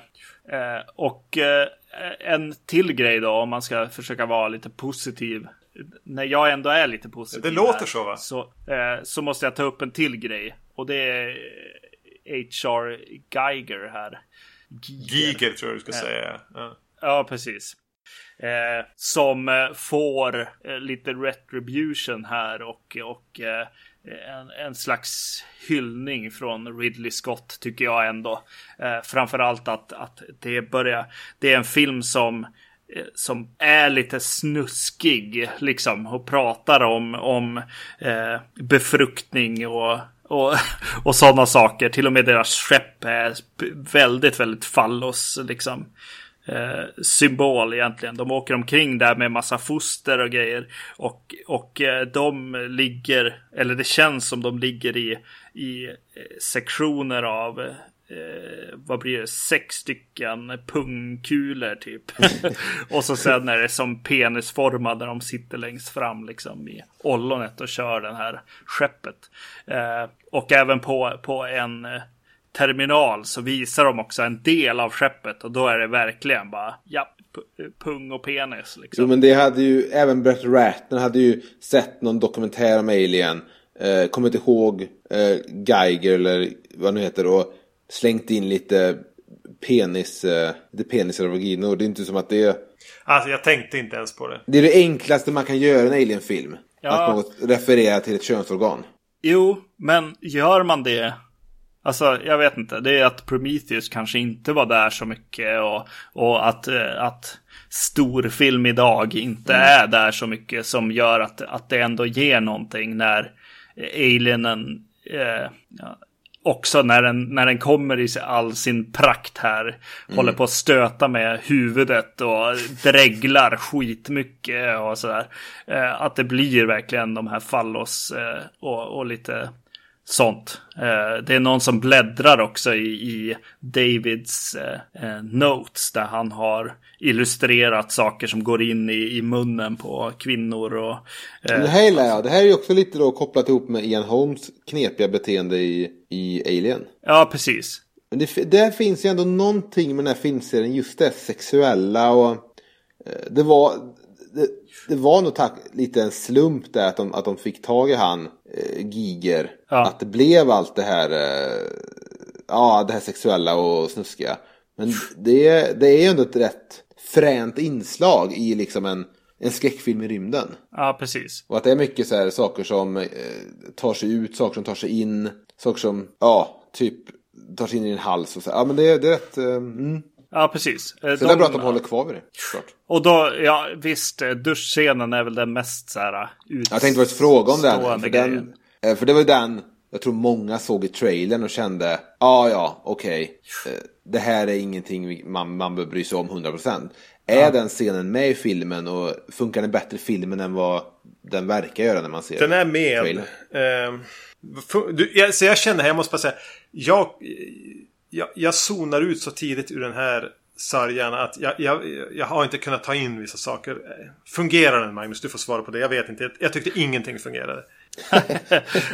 eh, och eh, en till grej då, om man ska försöka vara lite positiv. När jag ändå är lite positiv. Det låter här, så, va? Så, så måste jag ta upp en till grej. Och det är H.R. Geiger här. Giger tror jag du ska säga. Ja. Ja, precis. Eh, som eh, får eh, lite retribution här och, och eh, en, en, slags hyllning från Ridley Scott tycker jag ändå. Eh, framförallt att, att det börjar, det är en film som eh, som är lite snuskig liksom och pratar om, om eh, befruktning och, och, och sådana saker. Till och med deras skepp är väldigt, väldigt fallos liksom eh, symbol egentligen. De åker omkring där med massa foster och grejer. Och, och eh, de ligger, eller det känns som de ligger i, i eh, sektioner av eh, vad blir det, sex stycken pungkulor typ. och så sen är det som penisformade när de sitter längst fram liksom i ollonet och kör den här skeppet. Eh, och även på, på en terminal så visar de också en del av skeppet och då är det verkligen bara ja, pung och penis. Liksom. Jo men det hade ju, även Brett Ratner hade ju sett någon dokumentär om Alien. Eh, kommer inte ihåg eh, Geiger eller vad nu heter och slängt in lite penis, eh, lite penisar och vaginor. Det är inte som att det Alltså jag tänkte inte ens på det. Det är det enklaste man kan göra i en Alien-film. Ja. Att man refererar till ett könsorgan. Jo, men gör man det Alltså, jag vet inte. Det är att Prometheus kanske inte var där så mycket och, och att, eh, att storfilm idag inte mm. är där så mycket som gör att, att det ändå ger någonting när alienen eh, också när den, när den kommer i all sin prakt här. Mm. Håller på att stöta med huvudet och dreglar skitmycket och sådär. Eh, att det blir verkligen de här fallos eh, och, och lite sånt. Eh, det är någon som bläddrar också i, Davids eh, eh, notes där han har illustrerat saker som går in i, munnen på kvinnor. Och, det, här är, det här är ju också lite då kopplat ihop med Ian Holmes knepiga beteende i, i Alien. Ja, precis. Men det, där finns ju ändå någonting med den här filmserien, just det sexuella och det var, det, det var nog tack, lite en slump där att de, att de fick tag i han eh, Giger. Ja. Att det blev allt det här, eh, ja det här sexuella och snuskiga. Men det, det är ju ändå ett rätt fränt inslag i liksom en, en skräckfilm i rymden. Ja, precis. Och att det är mycket så här saker som eh, tar sig ut, saker som tar sig in, saker som, ja, typ tar sig in i din hals och så. Ja, men det, det är rätt, eh, mm. Ja, precis. Så de, det är bra att de håller kvar vid det. Klart. Och då, ja visst, eh, duschscenen är väl den mest så här ut... Jag tänkte faktiskt fråga om den. För, den. Eh, för det var ju den jag tror många såg i trailern och kände, ah, ja, okej, okay. Eh, det här är ingenting man, man behöver bry sig om 100%. Är ja. den scenen med i filmen och funkar den bättre i filmen än vad den verkar göra när man ser den? Den är med. Eh, du, jag, så jag känner här, jag måste bara säga, jag jag, jag zonar ut så tidigt ur den här sargen att jag, jag, jag har inte kunnat ta in vissa saker. Fungerar den Magnus? Du får svara på det. Jag vet inte. Jag tyckte ingenting fungerade.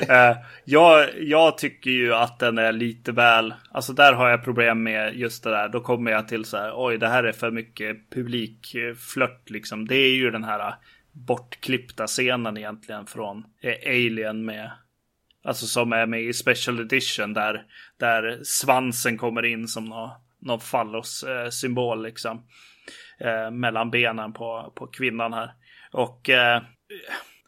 Eh, jag, jag tycker ju att den är lite väl, alltså där har jag problem med just det där. Då kommer jag till så här, oj det här är för mycket publikflört eh, liksom. Det är ju den här eh, bortklippta scenen egentligen från Alien med Alltså som är med i Special Edition där, där svansen kommer in som någon, någon fallos-symbol eh, liksom. Eh, mellan benen på, på kvinnan här. Och eh,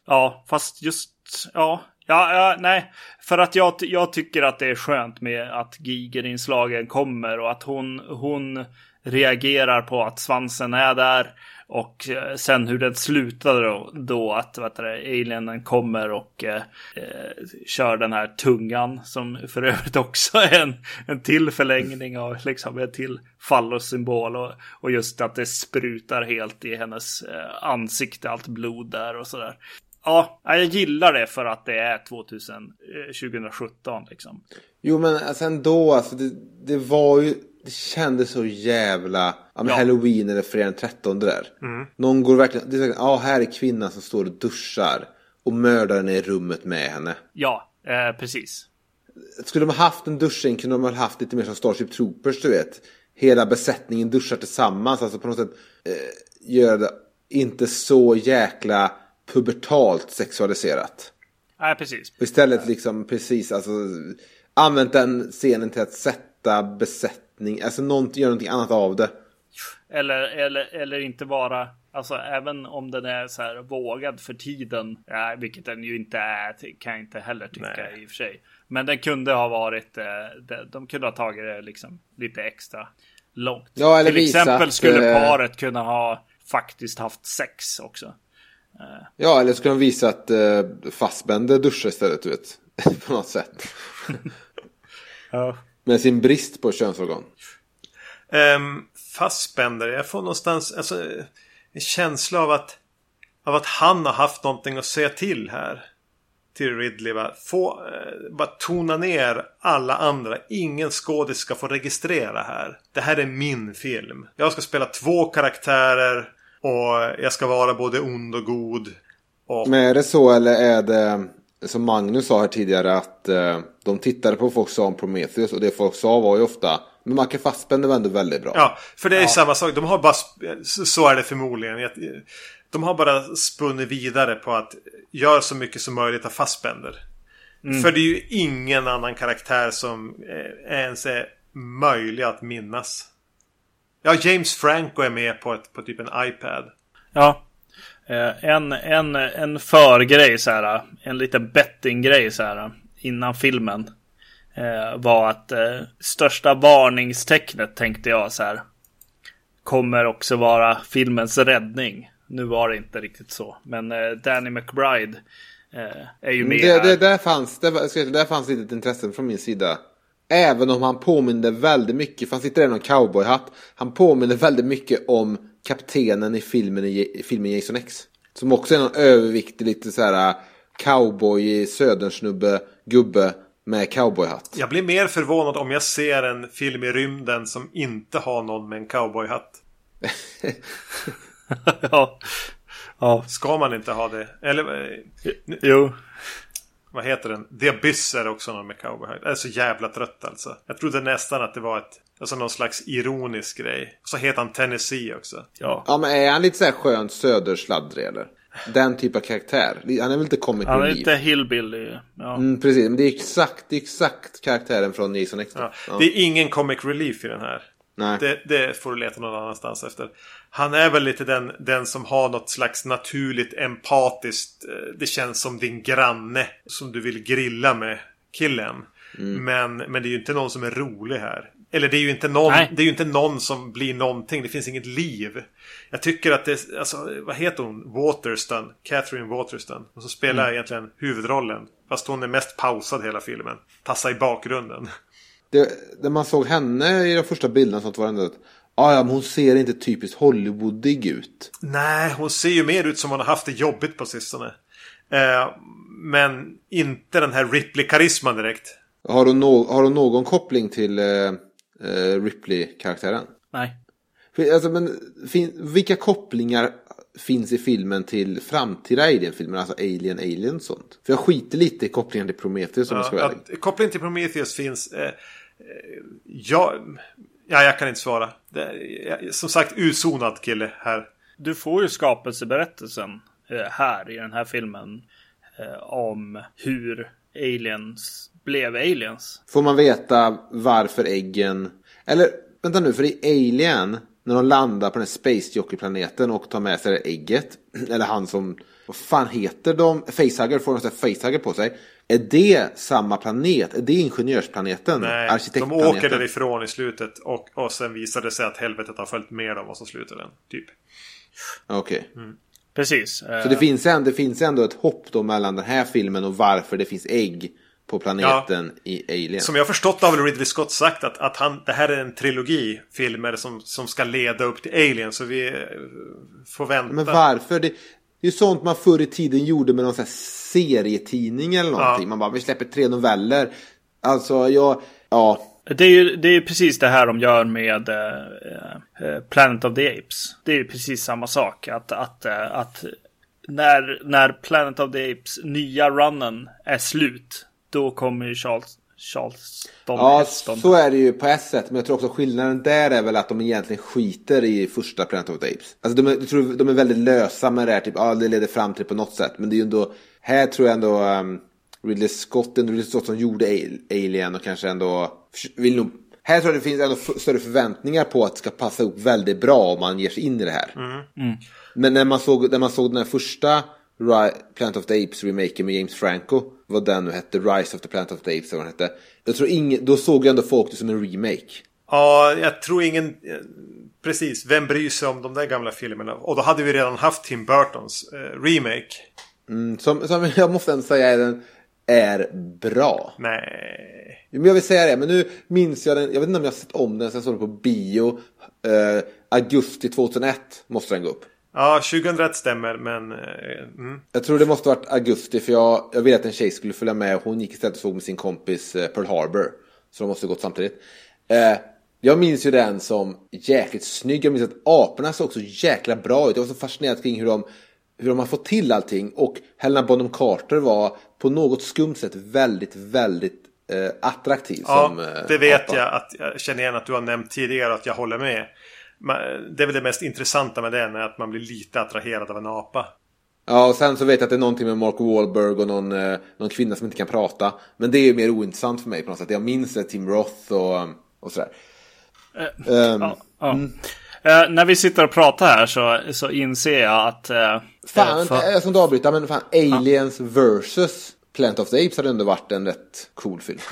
ja, fast just, ja, ja, ja, nej. För att jag, jag tycker att det är skönt med att Giger-inslagen kommer och att hon, hon reagerar på att svansen är där. Och eh, sen hur den slutade då, då att vet du, alienen kommer och eh, eh, kör den här tungan som för övrigt också är en, en till förlängning av liksom en till fallossymbol och, och just att det sprutar helt i hennes eh, ansikte, allt blod där och sådär. Ja, jag gillar det för att det är 2000, 2017 eh, liksom. Jo men sen ändå, alltså det, det var ju det kändes så jävla, ja men ja. halloween eller fredag den 13 där. Mm. Någon går verkligen, det är verkligen, ja här är kvinnan som står och duschar. Och mördaren är i rummet med henne. Ja, eh, precis. Skulle de ha haft en duschscen kunde de ha haft lite mer som Starship Troopers, du vet. Hela besättningen duschar tillsammans, alltså på något sätt eh, gör det inte så jäkla pubertalt sexualiserat. Nej, precis. istället liksom precis, alltså använt den scenen till att sätta besättningen besättning, alltså någonting, gör någonting annat av det. Eller, eller, eller inte vara, alltså även om den är så här vågad för tiden, ja, vilket den ju inte är, kan jag inte heller tycka Nej. i och för sig. Men den kunde ha varit, eh, de, de kunde ha tagit det liksom lite extra långt. Ja, eller Till visat, exempel skulle eh, paret kunna ha faktiskt haft sex också. Ja, eller skulle de visa att eh, Fassbender duschar istället, du vet. på något sätt. Ja. Med sin brist på könsorgan. Um, Fassbender, jag får någonstans alltså, en känsla av att, av att han har haft någonting att säga till här. Till Ridley. Va? Få, eh, bara tona ner alla andra. Ingen skådis ska få registrera här. Det här är min film. Jag ska spela två karaktärer. Och jag ska vara både ond och god. Och, Men är det så eller är det som Magnus sa här tidigare att eh, de tittade på vad folk sa om Prometheus och det folk sa var ju ofta men Michael Fassbender var ändå väldigt bra. Ja, för det är ju samma sak. De har bara... Så är det förmodligen. De har bara spunnit vidare på att göra så mycket som möjligt av Fassbender. För det är ju ingen annan karaktär som eh, ens är möjlig att minnas. Ja, James Franco är med på, ett, på typ en iPad. Ja. Eh, En, en, en förgrej så här. En liten bettinggrej så här. Innan filmen. eh, Var att eh, största varningstecknet tänkte jag så här. Kommer också vara filmens räddning. Nu var det inte riktigt så. Men Danny McBride är ju med det, det, där, fanns, det, där fanns lite intresse från min sida. Även om han påminner väldigt mycket, för han sitter i någon cowboyhatt. Han påminner väldigt mycket om kaptenen i filmen, i, filmen Jason X. Som också är någon överviktig, lite så här cowboy, södernsnubbe, gubbe med cowboyhatt. Jag blir mer förvånad om jag ser en film i rymden som inte har någon med en cowboyhatt. ja. ja. Ska man inte ha det? Eller eh, Jo. vad heter den? The Abyss är också någon med cowboyhatt. Jag är så jävla trött alltså. Jag trodde nästan att det var ett Alltså någon slags ironisk grej. Så heter han Tennessee också. Ja. Ja men är han lite så här skön södersladdrig eller? Den typ av karaktär. Han är väl inte comic Han är lite hillbilly. Ja. Mm, precis, men det är exakt, det är exakt karaktären från Jason X. Ja. Ja. Det är ingen comic relief i den här. Nej. Det, det får du leta någon annanstans efter. Han är väl lite den, den som har något slags naturligt empatiskt. eh, Det känns som din granne som du vill grilla med killen. Mm. Men, men det är ju inte någon som är rolig här. Eller det är ju inte någon, Nej. det är ju inte någon som blir någonting. Det finns inget liv. Jag tycker att det, alltså vad heter hon? Waterston. Catherine Waterston. Och så spelar Mm. egentligen huvudrollen. Fast hon är mest pausad hela filmen. Tassa i bakgrunden. Det, när man såg henne i de första bilderna sånt var det ändå att ah, ja, men hon ser inte typiskt Hollywoodig ut. Nej, hon ser ju mer ut som hon har haft det jobbigt på sistone. Eh, men inte den här Ripley-karisman direkt. Har hon, no har hon någon koppling till eh, eh, Ripley-karaktären? Nej. Alltså, men, fin, vilka kopplingar finns i filmen till framtida Alien-filmer? Alltså Alien, Alien och sånt. För jag skiter lite i kopplingen till Prometheus om jag ska vara Ja, ärlig. att, kopplingen till Prometheus finns. Eh, eh, ja, ja, jag kan inte svara. Det, är- som sagt, utzonad kille här. Du får ju skapelseberättelsen eh, här i den här filmen. Eh, om hur aliens blev aliens. Får man veta varför äggen... Eller vänta nu, för i Alien, när de landar på den här Space Jockey-planeten och tar med sig det ägget, eller han som... Vad fan heter de? Facehugger, får de facehugger på sig. Är det samma planet? Är det ingenjörsplaneten? Nej, de åker därifrån i slutet. Och, och sen visar det sig att helvetet har följt med dem och så slutar den. Typ. Okej. Precis. Eh, Så det finns, ändå, det finns ändå ett hopp då mellan den här filmen och varför det finns ägg på planeten i Alien. Som jag har förstått har väl Ridley Scott sagt att, att han, det här är en trilogi filmer som, som ska leda upp till Alien. Så vi eh, får vänta. Men varför? Det, det är ju sånt man förr i tiden gjorde med någon sån här serietidning eller någonting. Ja. Man bara, vi släpper tre noveller. Alltså, jag... Ja. Det är ju det är precis det här de gör med eh, eh, Planet of the Apes. Det är ju precis samma sak. Att, att, eh, att när, när Planet of the Apes nya runnen är slut. Då kommer ju Charles, Charleston Ja, Heston. så är det ju på ett sätt. Men jag tror också skillnaden där är väl att de egentligen skiter i första Planet of the Apes. Alltså de jag tror de är väldigt lösa med det här. Typ, ja, det leder fram till på något sätt. Men det är ju ändå... Här tror jag ändå um, Ridley Scott, ändå Ridley Scott som gjorde Al- Alien och kanske ändå vill nog Här tror jag det finns ändå större förväntningar på att det ska passa upp väldigt bra om man ger sig in i det här. Men när man såg, när man såg den här första Planet of the Apes remaken med James Franco, vad den nu hette, Rise of the Planet of the Apes, eller vad den hette. Jag tror ingen, då såg ju ändå folk det som en remake. Ja, jag tror ingen... eh, Precis, vem bryr sig om de där gamla filmerna? Och då hade vi redan haft Tim Burtons eh, remake. Mm, som, som jag måste ändå säga är den är bra. Nej. Men jag vill säga det, men nu minns jag den, jag vet inte om jag har sett om den sen jag såg den på bio. Eh, augusti 2001 måste den gå upp. Ja, 2001 stämmer, men... eh, Mm. Jag tror det måste varit augusti för jag, jag ville att en tjej skulle följa med. Hon gick istället och såg med sin kompis eh, Pearl Harbor. Så de måste ha gått samtidigt. Eh, jag minns ju den som jäkligt snygg. Jag minns att aporna såg så jäkla bra ut. Jag var så fascinerad kring hur de, hur de har fått till allting. Och Helena Bonham Carter var på något skumt sätt väldigt, väldigt eh, attraktiv Ja, som eh, det vet apa. jag att jag känner igen att du har nämnt tidigare att jag håller med. Det är väl det mest intressanta med den, är att man blir lite attraherad av en apa. Ja, och sen så vet jag att det är någonting med Mark Wahlberg och någon, eh, någon kvinna som inte kan prata. Men det är ju mer ointressant för mig på något sätt. Jag minns det, Tim Roth och, och sådär. Ehm, Ja, ja. Eh, när vi sitter och pratar här så, så inser jag att... eh, Fan, för- jag ska inte avbryta, men fan, Aliens versus Planet of the Apes hade ändå varit en rätt cool film.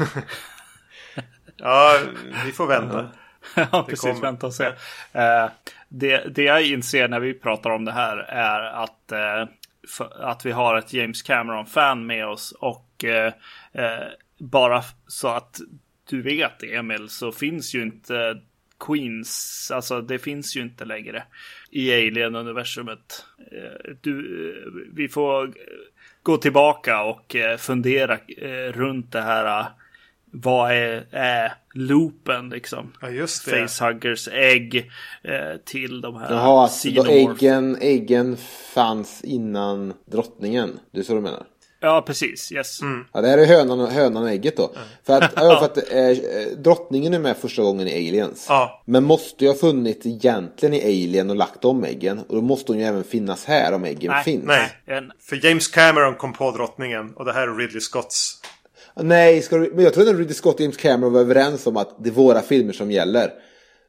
Ja, vi får vänta. ja, precis. kommer. Vänta och se. Eh, det, det jag inser när vi pratar om det här är att, eh, för, att vi har ett James Cameron-fan med oss. Och eh, eh, bara så att du vet Emil så finns ju inte Queens, alltså det finns ju inte längre i Alien-universumet. Eh, Du, eh, vi får gå tillbaka och fundera runt det här. Vad är, är loopen liksom? Ja, just det. Facehuggers ägg eh, till de här Jaha, alltså, då äggen, äggen fanns innan drottningen. Det är så du menar? Ja, precis. Yes. Ja, det här är hönan hönan och ägget då. För att, ja, för att eh, drottningen är med första gången i Aliens. Ja. Men måste ju ha funnits egentligen i Alien och lagt om äggen. Och då måste hon ju även finnas här om äggen Nej, finns. Nej. För James Cameron kom på drottningen och det här är Ridley Scotts. Nej, ska du, men jag tror att Ridley Scott och James Cameron var överens om att det är våra filmer som gäller.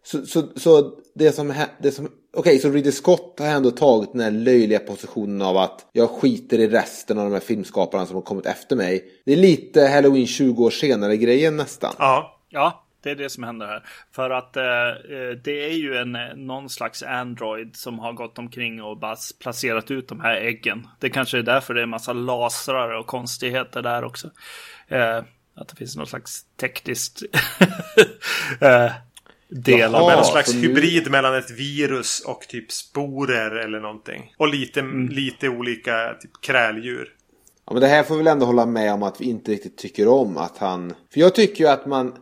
Så, så, så det som, det som okej, så Ridley Scott har ändå tagit den här löjliga positionen av att jag skiter i resten av de här filmskaparna som har kommit efter mig. Det är lite Halloween 20 år senare grejen nästan. Ja. Ja, det är det som händer här. För att eh, eh, det är ju en, eh, någon slags Android som har gått omkring och bara placerat ut de här äggen. Det kanske är därför det är en massa lasrar och konstigheter där också. Eh, att det finns någon slags tekniskt eh, del Jaha. av någon slags så nu- hybrid mellan ett virus och typ sporer eller någonting. Och lite, lite olika typ kräldjur. Ja, men det här får vi väl ändå hålla med om att vi inte riktigt tycker om att han... För jag tycker ju att man...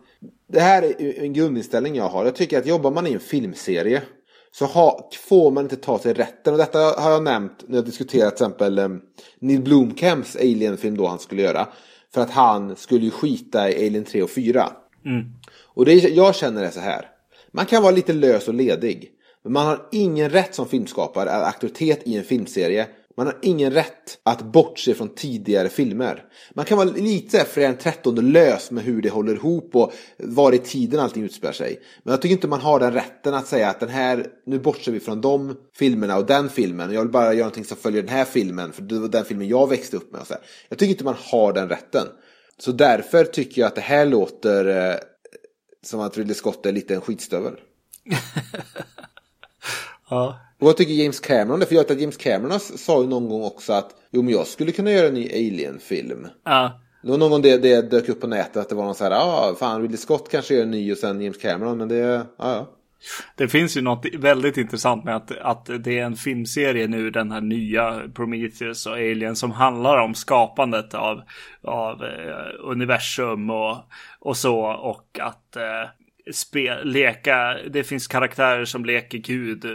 Det här är en grundinställning jag har. Jag tycker att jobbar man i en filmserie så ha, får man inte ta sig rätten. Och detta har jag nämnt när jag diskuterat till exempel um, Neil Blomkamps Alien-film då han skulle göra. För att han skulle ju skita i Alien 3 och 4. Och det, jag känner det så här. Man kan vara lite lös och ledig. Men man har ingen rätt som filmskapare, eller auktoritet i en filmserie. Man har ingen rätt att bortse från tidigare filmer. Man kan vara lite för en trettonde lös med hur det håller ihop och var i tiden allting utspelar sig. Men jag tycker inte man har den rätten att säga att den här, nu bortser vi från de filmerna och den filmen. Jag vill bara göra någonting som följer den här filmen, för det var den filmen jag växte upp med. Och så här. Jag tycker inte man har den rätten. Så därför tycker jag att det här låter eh, som att Ridley Scott är lite en skitstövel. Ja. Och vad tycker James Cameron det? För jag vet att James Cameron sa ju någon gång också att jo men jag skulle kunna göra en ny Alien-film. Ja. Det var någon gång det, det dök upp på nätet att det var någon så här, ja ah, fan Ridley Scott kanske gör en ny och sen James Cameron men det, ja ja. Det finns ju något väldigt intressant med att, att det är en filmserie nu, den här nya Prometheus och Alien, som handlar om skapandet av, av eh, universum och, och så. Och att eh, spe, leka, det finns karaktärer som leker Gud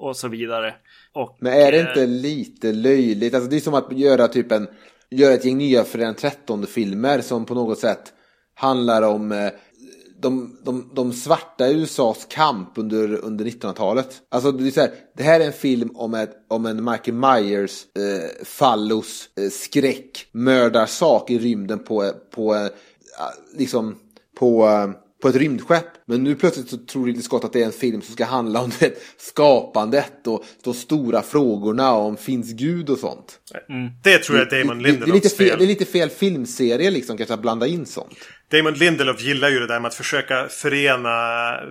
och så vidare. Och, Men är det eh, inte lite löjligt? Alltså det är som att göra typ en, göra ett gäng nya för den trettonde filmer som på något sätt handlar om eh, de, de, de svarta i USAs kamp under, under 1900-talet. Alltså det, är så här, det här är en film om, ett, om en Michael Myers eh, fallos eh, skräck mördarsak i rymden på, på eh, liksom på, eh, på ett rymdskepp. Men nu plötsligt så tror Ridley Scott att det är en film som ska handla om det, skapandet och de stora frågorna om finns Gud och sånt. Mm. Det tror jag är Damon Lindelofs det, det, är lite fel, Det är lite fel filmserie liksom, kanske att blanda in sånt. Damon Lindelof gillar ju det där med att försöka förena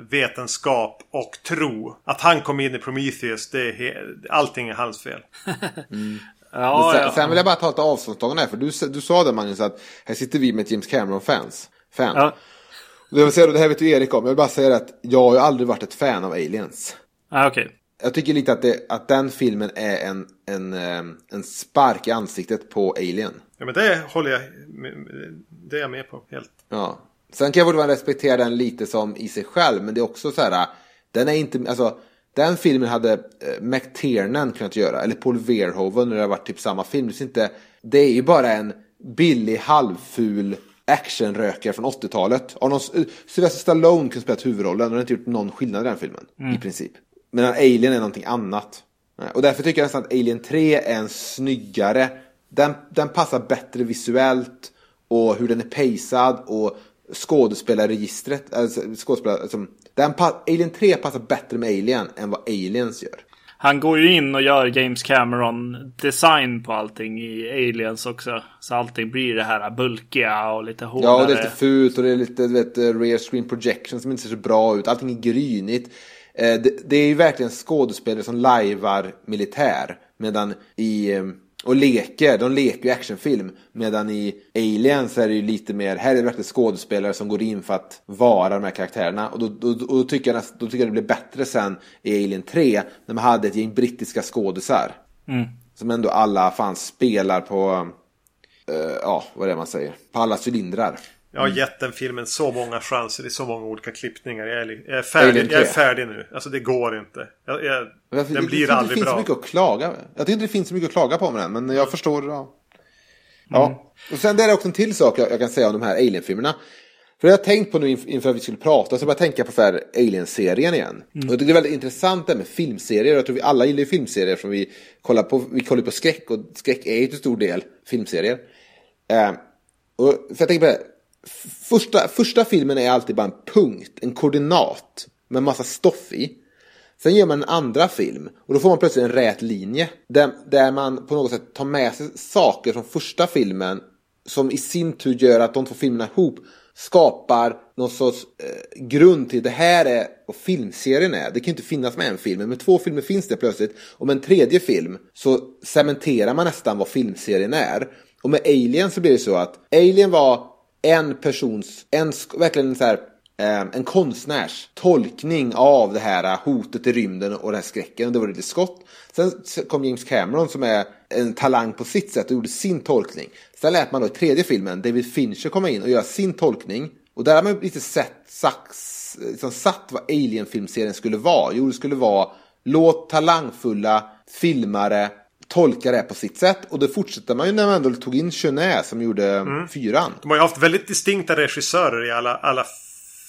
vetenskap och tro. Att han kom in i Prometheus, det är allting är hans fel. mm. Ja, sen, ja. sen, vill jag bara ta ett avståndstagande här, för du, du sa det Magnus att här sitter vi med ett James Cameron-fans. Fan. Ja. Det, vill säga, det här vet ju Erik om, jag vill bara säga att jag har ju aldrig varit ett fan av aliens. Ah, okay. Jag tycker lite att, det, att den filmen är en, en, eh, en spark i ansiktet på Alien. Ja men det håller jag, det är jag med på helt. Ja. Sen kan jag fortfarande respektera den lite som i sig själv, men det är också så här, den är inte, alltså den filmen hade eh, McTiernan kunnat göra, eller Paul Verhoeven när det har varit typ samma film. Det är, inte, det är ju bara en billig, halvful actionrökare från 80-talet. Arnold, eh, Sylvester Stallone kunde spela huvudrollen och det har inte gjort någon skillnad i den filmen. Mm. I princip. Medan Alien är någonting annat. Och därför tycker jag nästan att Alien 3 är en snyggare. Den, den passar bättre visuellt och hur den är pacad och skådespelarregistret. Alltså, skådespelare, alltså, den, Alien 3 passar bättre med Alien än vad Aliens gör. Han går ju in och gör James Cameron design på allting i Aliens också. Så allting blir det här bulkiga och lite hårdare. Ja, och det är lite fult och det är lite vet, rear screen projection som inte ser så bra ut. Allting är grynigt. Eh, det, det är ju verkligen skådespelare som lajvar militär. Medan i eh, och leker, de leker ju actionfilm. Medan i Aliens är det ju lite mer, här är det verkligen skådespelare som går in för att vara de här karaktärerna. Och då, då, då, tycker, jag, då tycker jag det blir bättre sen i Alien 3. När man hade ett gäng brittiska skådisar. Mm. Som ändå alla fan spelar på, uh, ja vad är det man säger, på alla cylindrar. Jag har gett den filmen så många chanser i så många olika klippningar. Jag är, jag är, färdig, jag är färdig nu. Alltså det går inte. Jag, jag, den det, blir det, aldrig bra. Det finns mycket att klaga Jag tycker inte det finns så mycket att klaga på med den. Men jag förstår. Ja. ja. Mm. Och sen det är det också en till sak jag, jag kan säga om de här Alien-filmerna. För jag har tänkt på nu inför att vi skulle prata, så jag började tänka på så här Alien-serien igen. Mm. Och jag det är väldigt intressant det med filmserier. Jag tror vi alla gillar filmserier, för vi kollar på, vi kollar på skräck, och skräck är ju till stor del filmserier. Eh, och för jag tänker på det, första, första filmen är alltid bara en punkt, en koordinat med massa stoff i. Sen gör man en andra film och då får man plötsligt en rät linje. Där, där man på något sätt tar med sig saker från första filmen som i sin tur gör att de två filmerna ihop skapar någon sorts eh, grund till det här är vad filmserien är. Det kan ju inte finnas med en film, men med två filmer finns det plötsligt. Och med en tredje film så cementerar man nästan vad filmserien är. Och med Alien så blir det så att Alien var en persons, en, verkligen så här, eh, en konstnärs tolkning av det här eh, hotet i rymden och den här skräcken. Det var Ridley Scott. Sen kom James Cameron som är en talang på sitt sätt och gjorde sin tolkning. Sen lät man då i tredje filmen David Fincher komma in och göra sin tolkning. Och där har man lite sett, sagt, liksom satt vad Alien-filmserien skulle vara. Jo, det skulle vara låt talangfulla filmare tolka det på sitt sätt. Och det fortsätter man ju när man ändå tog in Chenet som gjorde mm. fyran. De har ju haft väldigt distinkta regissörer i alla, alla,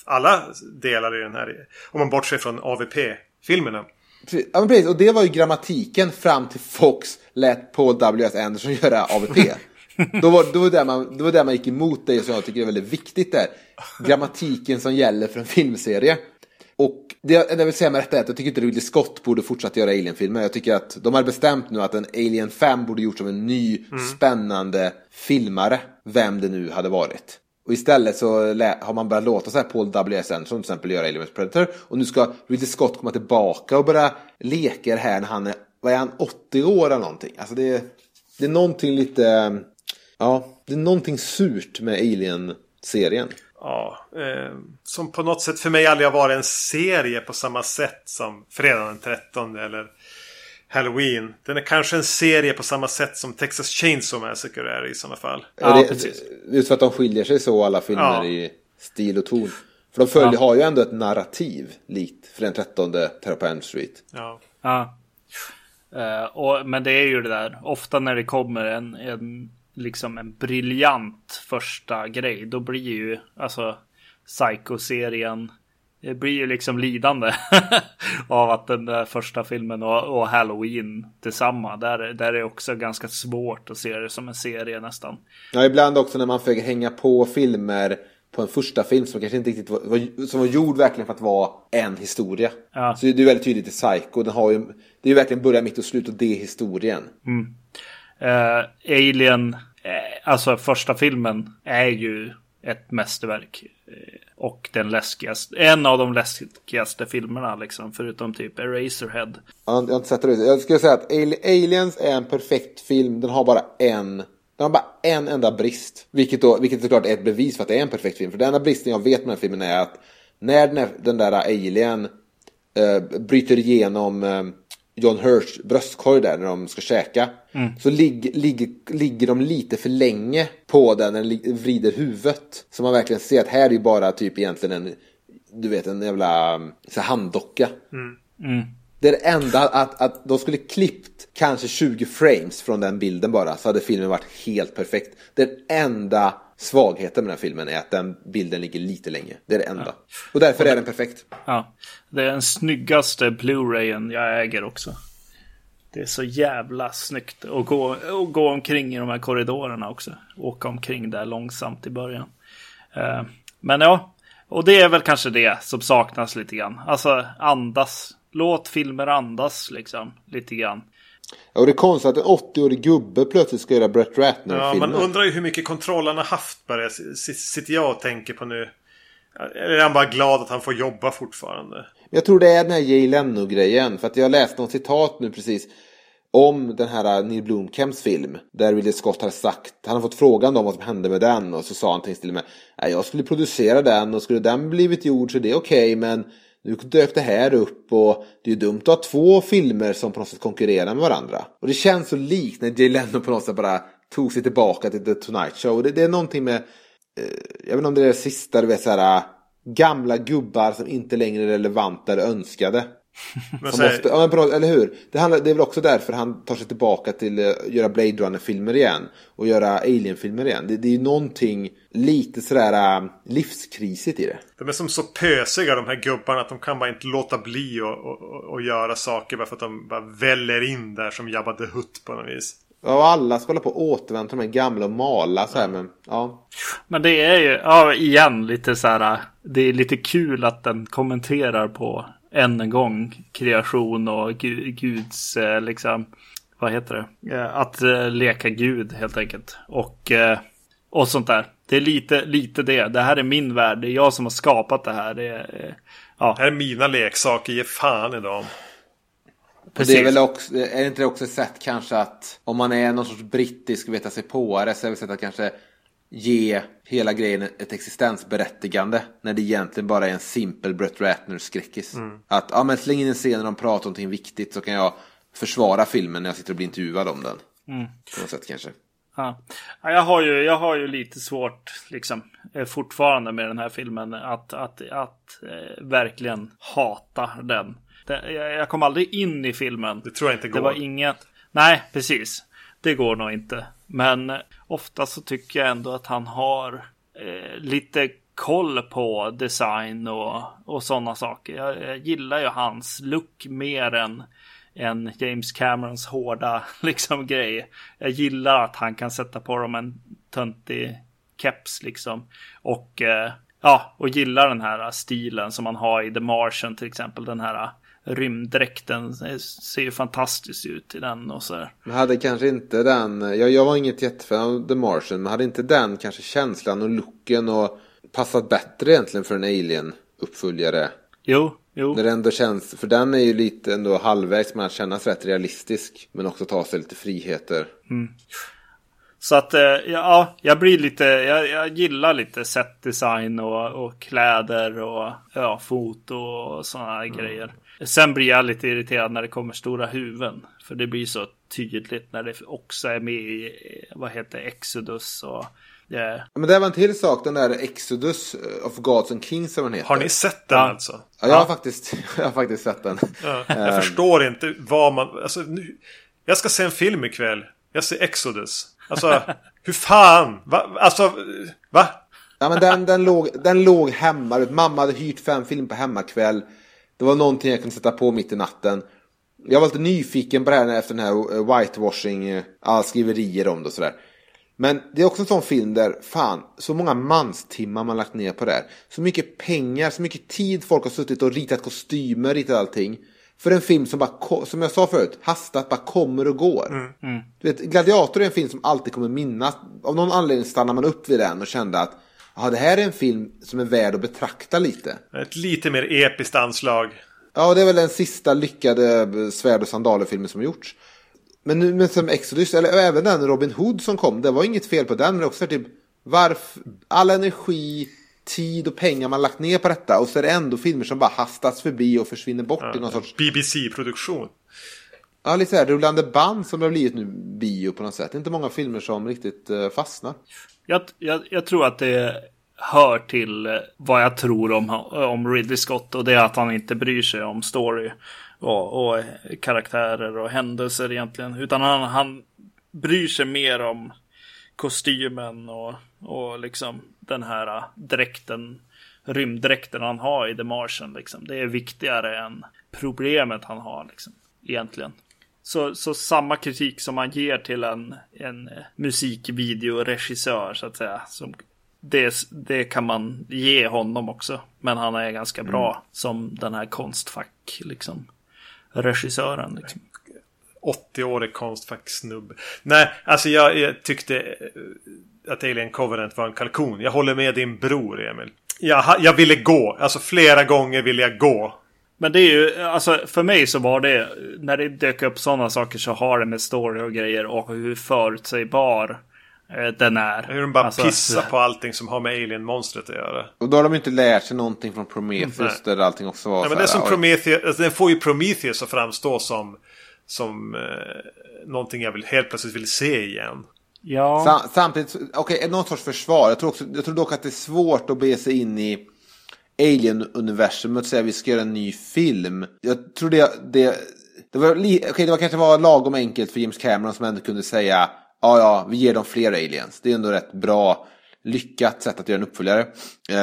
alla delar i den här. Om man bortser från AVP-filmerna. Ja men precis, och det var ju grammatiken fram till Fox lät Paul W.S. Anderson göra AVP. då, var, då, var det man, då var det man gick emot det som jag tycker är väldigt viktigt där. Grammatiken som gäller för en filmserie. Och det jag, vill säga med detta är att jag tycker inte Ridley Scott borde fortsätta göra Alien-filmer. Jag tycker att de har bestämt nu att en Alien 5 borde gjorts som en ny mm. spännande filmare. Vem det nu hade varit. Och istället så har man börjat låta så här Paul W.S. Anderson till exempel göra Alien vs Predator. Och nu ska Ridley Scott komma tillbaka och börja leka här när han är, vad är han, 80 år eller någonting. Alltså det är, det är någonting lite, ja, det är någonting surt med Alien-serien. Ja, eh, som på något sätt för mig aldrig har varit en serie på samma sätt som Fredagen den 13 eller Halloween. Den är kanske en serie på samma sätt som Texas Chainsaw Massacre är i sådana fall. Ja, det, precis. Just för att de skiljer sig så alla filmer ja. i stil och ton. För de följer, ja. har ju ändå ett narrativ likt för den 13 Terror på Elm Street. Ja. ja. Uh, och, men det är ju det där, ofta när det kommer en, en liksom en briljant första grej, då blir ju alltså Psycho-serien det blir ju liksom lidande av att den där första filmen och, och Halloween tillsamma. Där, där är det också ganska svårt att se det som en serie nästan. Ja, ibland också när man försöker hänga på filmer på en första film som kanske inte riktigt var, som var gjord verkligen för att vara en historia. Ja. Så det är väldigt tydligt i Psycho. Den har ju, det är ju verkligen början, mitt och slut och det är historien. Eh, Alien, eh, Eh, alltså första filmen, är ju ett mästerverk. Eh, och den läskigaste, en av de läskigaste filmerna liksom, förutom typ Eraserhead. Jag har inte sett det. Jag skulle säga att Aliens är en perfekt film. Den har bara en den har bara en enda brist. Vilket, då, vilket såklart är ett bevis för att det är en perfekt film. För den enda bristen jag vet med den här filmen är att när den, den där alien eh, bryter igenom eh, John Hurts bröstkorg där när de ska käka. Så ligg, ligg, ligger de lite för länge på den när den lig- vrider huvudet. Så man verkligen ser att här är ju bara typ egentligen en, du vet en jävla um, så här handdocka. Det är det enda att, att de skulle klippt kanske 20 frames från den bilden bara så hade filmen varit helt perfekt. Den enda svagheten med den här filmen är att den bilden ligger lite länge. Det är det enda. Och därför är den perfekt. Ja, det är den snyggaste Blu-rayen jag äger också. Det är så jävla snyggt att gå, att gå omkring i de här korridorerna också. Åka omkring där långsamt i början. Eh, Men ja, och det är väl kanske det som saknas lite grann. Alltså andas. Låt filmer andas liksom lite grann. Och det är konstigt att en 80-årig gubbe plötsligt ska göra Brett Ja, Ratner-filmer. man undrar ju hur mycket kontroll han har haft s- Sitter jag och tänker på nu. Eller är han bara glad att han får jobba fortfarande? Jag tror det är den här Jay Leno-grejen. För att jag läste något citat nu precis. Om den här Neil Blomkamps film. Där Ridley Scott har sagt. Han har fått frågan om vad som hände med den. Och så sa han till och med. "Nej, Jag skulle producera den. Och skulle den blivit gjord så är det okej. men nu dök det här upp. Och det är ju dumt att ha två filmer som på något sätt konkurrerar med varandra. Och det känns så likt när Jay Leno på något sätt bara tog sig tillbaka till The Tonight Show. Det, det är någonting med. Eh, jag vet inte om det är det sista, du vet så här. Gamla gubbar som inte längre är relevanta eller önskade. Men måste, ja, men eller hur? Det, handlar, det är väl också därför han tar sig tillbaka till att göra Blade Runner-filmer igen. Och göra Alien-filmer igen. Det, det är ju någonting lite sådär äh, livskrisigt i det. de är som så pösiga de här gubbarna att de kan bara inte låta bli och, och, och, och göra saker bara för att de bara väller in där som Jabba the Hutt på något vis. Ja, och alla ska hålla på och återvända till de här gamla och mala så här, men ja. Men det är ju, ja igen, lite så här. Det är lite kul att den kommenterar på än en gång kreation och gu, guds, eh, liksom, vad heter det? Eh, Att eh, leka gud helt enkelt. Och, och sånt där. Det är lite, lite det. Det här är min värld. Det är jag som har skapat det här. Det är, ja, Här är mina leksaker, ge fan i dem. Och precis. det är väl också, är det inte det också ett sätt kanske att om man är någon sorts brittisk veta sig påare så är det ett sätt att kanske ge hela grejen ett existensberättigande när det egentligen bara är en simpel Brett Ratner-skräckis. Att ja, men släng in en scen när de pratar om någonting viktigt så kan jag försvara filmen när jag sitter och blir intervjuad om den. På något sätt kanske. Ja. Ja, Jag, har ju, jag har ju lite svårt liksom, eh, fortfarande med den här filmen att, att, att eh, verkligen hata den. Det, jag, jag kom aldrig in i filmen. Det tror jag inte Det går. var inget. Nej, precis. Det går nog inte. Men ofta så tycker jag ändå att han har eh, lite koll på design och, och sådana saker. Jag, jag gillar ju hans look mer än, än James Camerons hårda liksom grej. Jag gillar att han kan sätta på dem en töntig keps liksom. Och eh, ja, och gillar den här stilen som man har i The Martian till exempel. Den här rymddräkten ser ju fantastiskt ut i den och så. Men hade kanske inte den, jag, jag var inget jättefan av The Martian, men hade inte den kanske känslan och looken och passat bättre egentligen för en Alien-uppföljare? Jo, jo. När det ändå känns, för den är ju lite ändå halvvägs med att kännas rätt realistisk. Men också ta sig lite friheter. Så att eh, ja, jag blir lite, jag, jag gillar lite setdesign och, och kläder och ja, foto och sådana grejer. Sen blir jag lite irriterad när det kommer stora huvuden. För det blir så tydligt när det också är med i, eh, vad heter Exodus och eh, Men det var en till sak, den där Exodus of Gods and Kings som den heter. Har ni sett den Ja. alltså? Ja, jag har, faktiskt, jag har faktiskt sett den. Ja, jag förstår inte vad man... Alltså, nu, jag ska se en film ikväll. Jag ser Exodus. Alltså, hur fan? Va? Alltså, va? Ja men den, den, låg, den låg hemma. Mamma hade hyrt fem film på hemmakväll. Det var någonting jag kunde sätta på mitt i natten. Jag var lite nyfiken på det här efter den här eh, whitewashing, eh, alla skriverier om det och sådär. Men det är också en sån film där, fan, så många manstimmar man lagt ner på det här. Så mycket pengar, så mycket tid folk har suttit och ritat kostymer, ritat allting. För en film som bara, som jag sa förut, hastat bara kommer och går. Mm. Mm. Du vet, Gladiator är en film som alltid kommer minnas. Av någon anledning stannar man upp vid den och kände att ja, det här är en film som är värd att betrakta lite. Ett lite mer episkt anslag. Ja, det är väl den sista lyckade svärd och sandaler-filmen som gjorts. Men nu men som Exodus, eller även den Robin Hood som kom, det var inget fel på den. Men också typ, varför, all energi, tid och pengar man lagt ner på detta. Och så är det ändå filmer som bara hastas förbi och försvinner bort Ja, i någon sorts... BBC-produktion. Ja, lite så här rullande band som det har blivit nu bio på något sätt. Det är inte många filmer som riktigt uh, fastnar. Jag, jag, jag tror att det hör till eh, vad jag tror om, om Ridley Scott och det är att han inte bryr sig om story och, och karaktärer och händelser egentligen. Utan han, han bryr sig mer om kostymen och, och liksom den här dräkten, rymddräkten han har i The Martian. Liksom. Det är viktigare än problemet han har liksom, egentligen. Så, så samma kritik som man ger till en, en musikvideoregissör så att säga. Som det, det kan man ge honom också. Men han är ganska bra mm. som den här konstfack liksom. Regissören liksom. 80-årig konstfacksnubbe. Nej, alltså jag, jag, tyckte att Alien Covenant var en kalkon. Jag håller med din bror Emil. Jag, jag ville gå. Alltså flera gånger ville jag gå. Men det är ju, alltså för mig så var det, när det dök upp sådana saker så har det med story och grejer och hur förutsägbar eh, den är. Hur de bara alltså, pissar på allting som har med Alien-monstret att göra. Och då har de inte lärt sig någonting från Prometheus där allting också var Nej, men det är som Prometheus, alltså, den får ju Prometheus att framstå som, som eh, någonting jag vill, helt plötsligt vill se igen. Ja. Sam, samtidigt, okej, okay, någon sorts försvar. Jag tror, också, jag tror dock att det är svårt att be sig in i Alien-universumet säga att vi ska göra en ny film. Jag tror det, det, det var, okay, det var kanske var lagom enkelt för James Cameron som ändå kunde säga ja, ja, vi ger dem fler aliens. Det är ändå rätt bra, lyckat sätt att göra en uppföljare.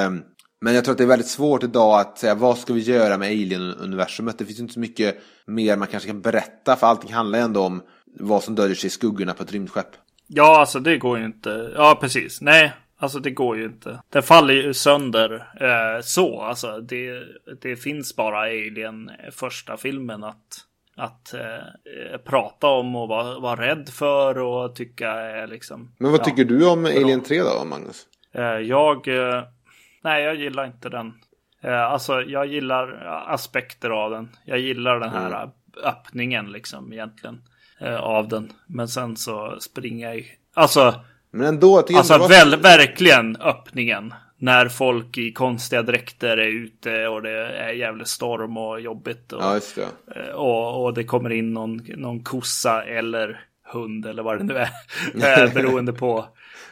Um, men jag tror att det är väldigt svårt idag att säga vad ska vi göra med Alien-universumet. Det finns inte så mycket mer man kanske kan berätta för allting handlar ändå om vad som döljer sig i skuggorna på ett rymdskepp. Ja, alltså det går ju inte. Ja, precis. Nej, Alltså det går ju inte. Den faller ju sönder eh, så. Alltså det, det finns bara Alien första filmen att, att eh, prata om och vara var rädd för och tycka är liksom. Men vad ja, tycker du om Alien 3 då, Magnus? Eh, jag, eh, nej jag gillar inte den. Eh, alltså jag gillar aspekter av den. Jag gillar den här mm. öppningen liksom egentligen. Eh, av den. Men sen så springer jag Alltså men ändå. Alltså var... väl, verkligen öppningen. När folk i konstiga dräkter är ute och det är jävligt storm och jobbigt. Och, ja, det. Eh, och, och det kommer in någon, någon kossa eller hund eller vad det nu är. Eh, beroende på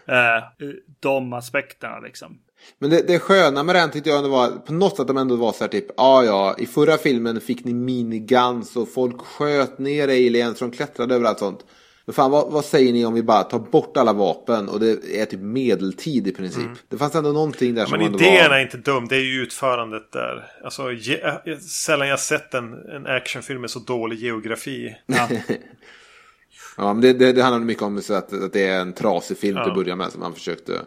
eh, de aspekterna liksom. Men det, det sköna med den tyckte jag ändå var på något sätt de ändå var så här typ. Ja, ja, i förra filmen fick ni miniguns och folk sköt ner aliens som klättrade över allt sånt. Men fan, vad, vad, säger ni om vi bara tar bort alla vapen och det är typ medeltid i princip? Mm. Det fanns ändå någonting där ja, som Men idén var... är inte dum, det är ju utförandet där. Alltså, ge, äh, sällan jag sett en, en actionfilm med så dålig geografi. Ja, ja men det, det, det handlar mycket om så att, att det är en trasig film ja. till att börja med som han försökte.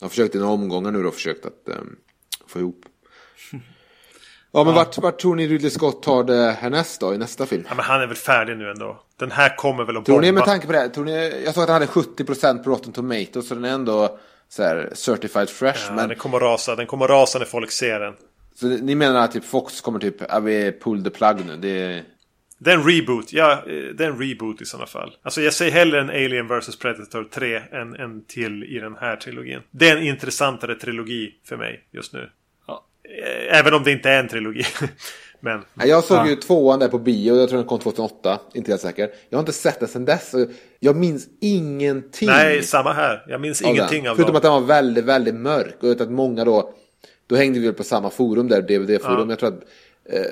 Han försökte i några omgångar nu då försökt att um, få ihop. Ja, men ja. Vart, vart tror ni Ridley Scott tar det härnäst då, i nästa film? Ja, men han är väl färdig nu ändå. Den här kommer väl att Tror bomba. ni med tanke på det, tror ni, jag såg att han hade 70% på Rotten Tomatoes, så den är ändå så här, certified fresh. Ja, men... den kommer rasa, den kommer rasa när folk ser den. Så ni menar att typ Fox kommer typ, ja vi pull the plug nu, det det är en reboot, ja det är en reboot i sådana fall. Alltså jag säger hellre en Alien vs Predator 3 än en till i den här trilogin. Det är en intressantare trilogi för mig just nu. Eh, även om det inte är en trilogi. Men, jag såg ja. ju tvåan där på bio, jag tror den kom 2008, inte helt säker. Jag har inte sett den sedan dess. Jag minns ingenting. Nej, samma här. Jag minns av ingenting den. av Förutom dem. att den var väldigt, väldigt mörk. Och att många då, då hängde vi väl på samma forum där, DVD-forum. Ja. Jag tror att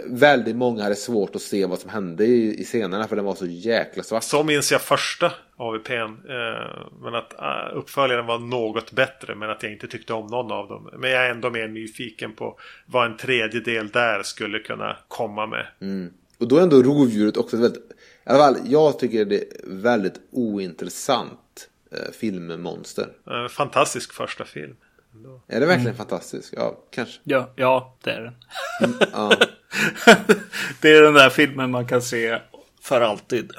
väldigt många hade svårt att se vad som hände i, i scenerna för den var så jäkla svart. Så minns jag första AVPn. Eh, men att uh, uppföljaren var något bättre men att jag inte tyckte om någon av dem. Men jag är ändå mer nyfiken på vad en tredje del där skulle kunna komma med. Mm. Och då är ändå rovdjuret också väldigt... I alla fall, jag tycker det är väldigt ointressant eh, filmmonster. Eh, Fantastisk första film. Är det verkligen fantastiskt? Ja, kanske. Ja, ja det är den. Ja. det är den där filmen man kan se för alltid.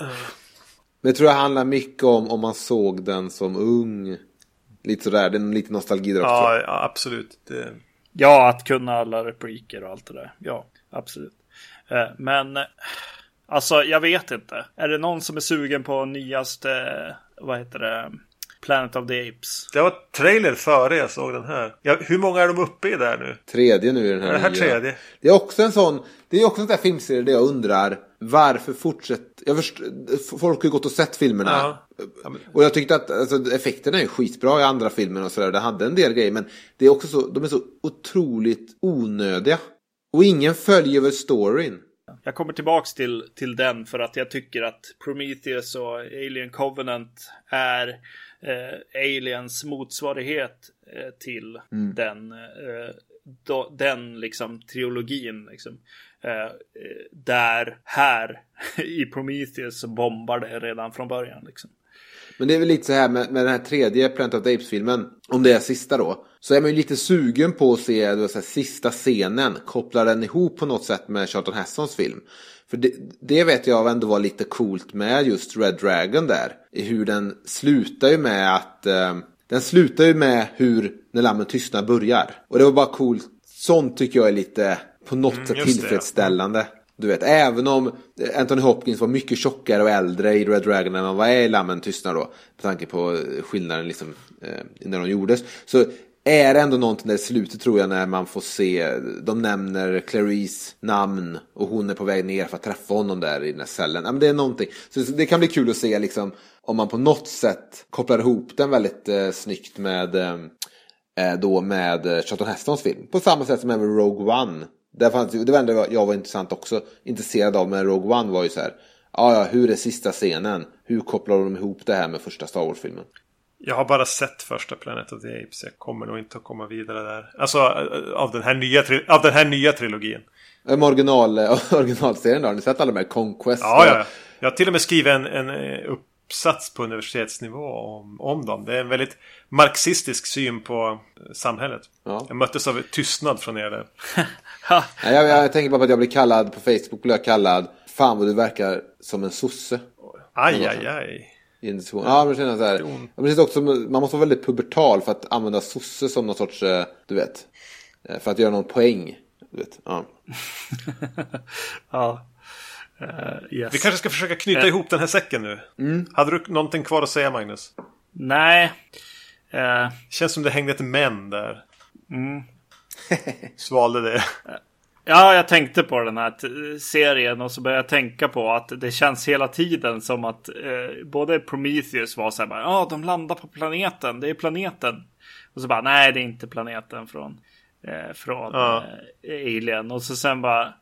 Men jag tror det handlar mycket om om man såg den som ung. Lite sådär, det är en liten nostalgi där också. Ja, ja absolut. Det... Ja, att kunna alla repliker och allt det där. Ja, absolut. Eh, Men alltså, jag vet inte. Är det någon som är sugen på nyaste, eh, vad heter det, Planet of the Apes? det var trailer före jag såg den här. Ja, hur många är de uppe i där nu? Tredje nu i den här Är det här nya. tredje? Det är också en sån, det är också en sån där filmserie där jag undrar varför fortsätter, jag först, folk har ju gått och sett filmerna. Ja. Och jag tyckte att alltså, effekterna är skitbra i andra filmer och sådär. Det hade en del grejer men det är också så, de är så otroligt onödiga. Och ingen följer väl storyn. Jag kommer tillbaks till, till den för att jag tycker att Prometheus och Alien Covenant är eh, Aliens motsvarighet eh, till den, eh, då, den liksom trilogin. Liksom. Eh, eh, där här i Prometheus så bombar det redan från början. Liksom. Men det är väl lite så här med, med den här tredje Planet of the Apes-filmen, om det är sista då, så är man ju lite sugen på att se vet, så här, sista scenen, kopplar den ihop på något sätt med Charlton Hestons film. För det, det vet jag ändå var lite coolt med just Red Dragon där, i hur den slutar ju med att, eh, den slutar ju med hur När Lammen Tystnar börjar. Och det var bara coolt, sånt tycker jag är lite på något sätt just det, ja. Du vet, även om Anthony Hopkins var mycket tjockare och äldre i Red Dragon än vad var i Lammen tystnar då. Med tanke på eh, skillnaden liksom eh, när de gjordes. Så är det ändå någonting där i slutet tror jag när man får se, de nämner Clarice namn och hon är på väg ner för att träffa honom där i den här cellen. Ja, men det är någonting. Så det kan bli kul att se liksom om man på något sätt kopplar ihop den väldigt eh, snyggt med eh, eh då med eh, Charlton Hestons film. På samma sätt som även Rogue One. Där fanns, det var ändå jag var intressant också, intresserad av, men Rogue One var ju så här. Ja, ja, hur är sista scenen? Hur kopplar de ihop det här med första Star Wars-filmen? Jag har bara sett första Planet of the Apes. Jag kommer nog inte att komma vidare där. Alltså eh, av den här nya, av den här nya trilogin. Med original, originalserien då, har ni sett alla de här Conquest? Ja, ja. Jag har till och med skrivit en, en eh, uppsats på universitetsnivå om, om dem. Det är en väldigt marxistisk syn på eh, samhället. Ja. Jag möttes av tystnad från er där. Nej, jag, jag tänker bara på att jag blir kallad, på Facebook blir jag kallad, fan vad du verkar som en sosse. Aj, aj, aj. I en diskussion. Ja, men jag känner så här. Jag känner också, man måste vara väldigt pubertal för att använda sosse som någon sorts, eh, du vet, eh, för att göra någon poäng. Du vet, ja. ja. Eh, yes. Vi kanske ska försöka knyta ihop den här säcken nu. Hade du någonting kvar att säga Magnus? Nej. Eh, Känns som det hängde ett men där. Svalde det. Ja, jag tänkte på den här serien och så började jag tänka på att det känns hela tiden som att eh, både Prometheus var så här ja, de landar på planeten, det är planeten. Och så bara, nej, det är inte planeten från, eh, från Ja. eh, Alien. Och så sen bara,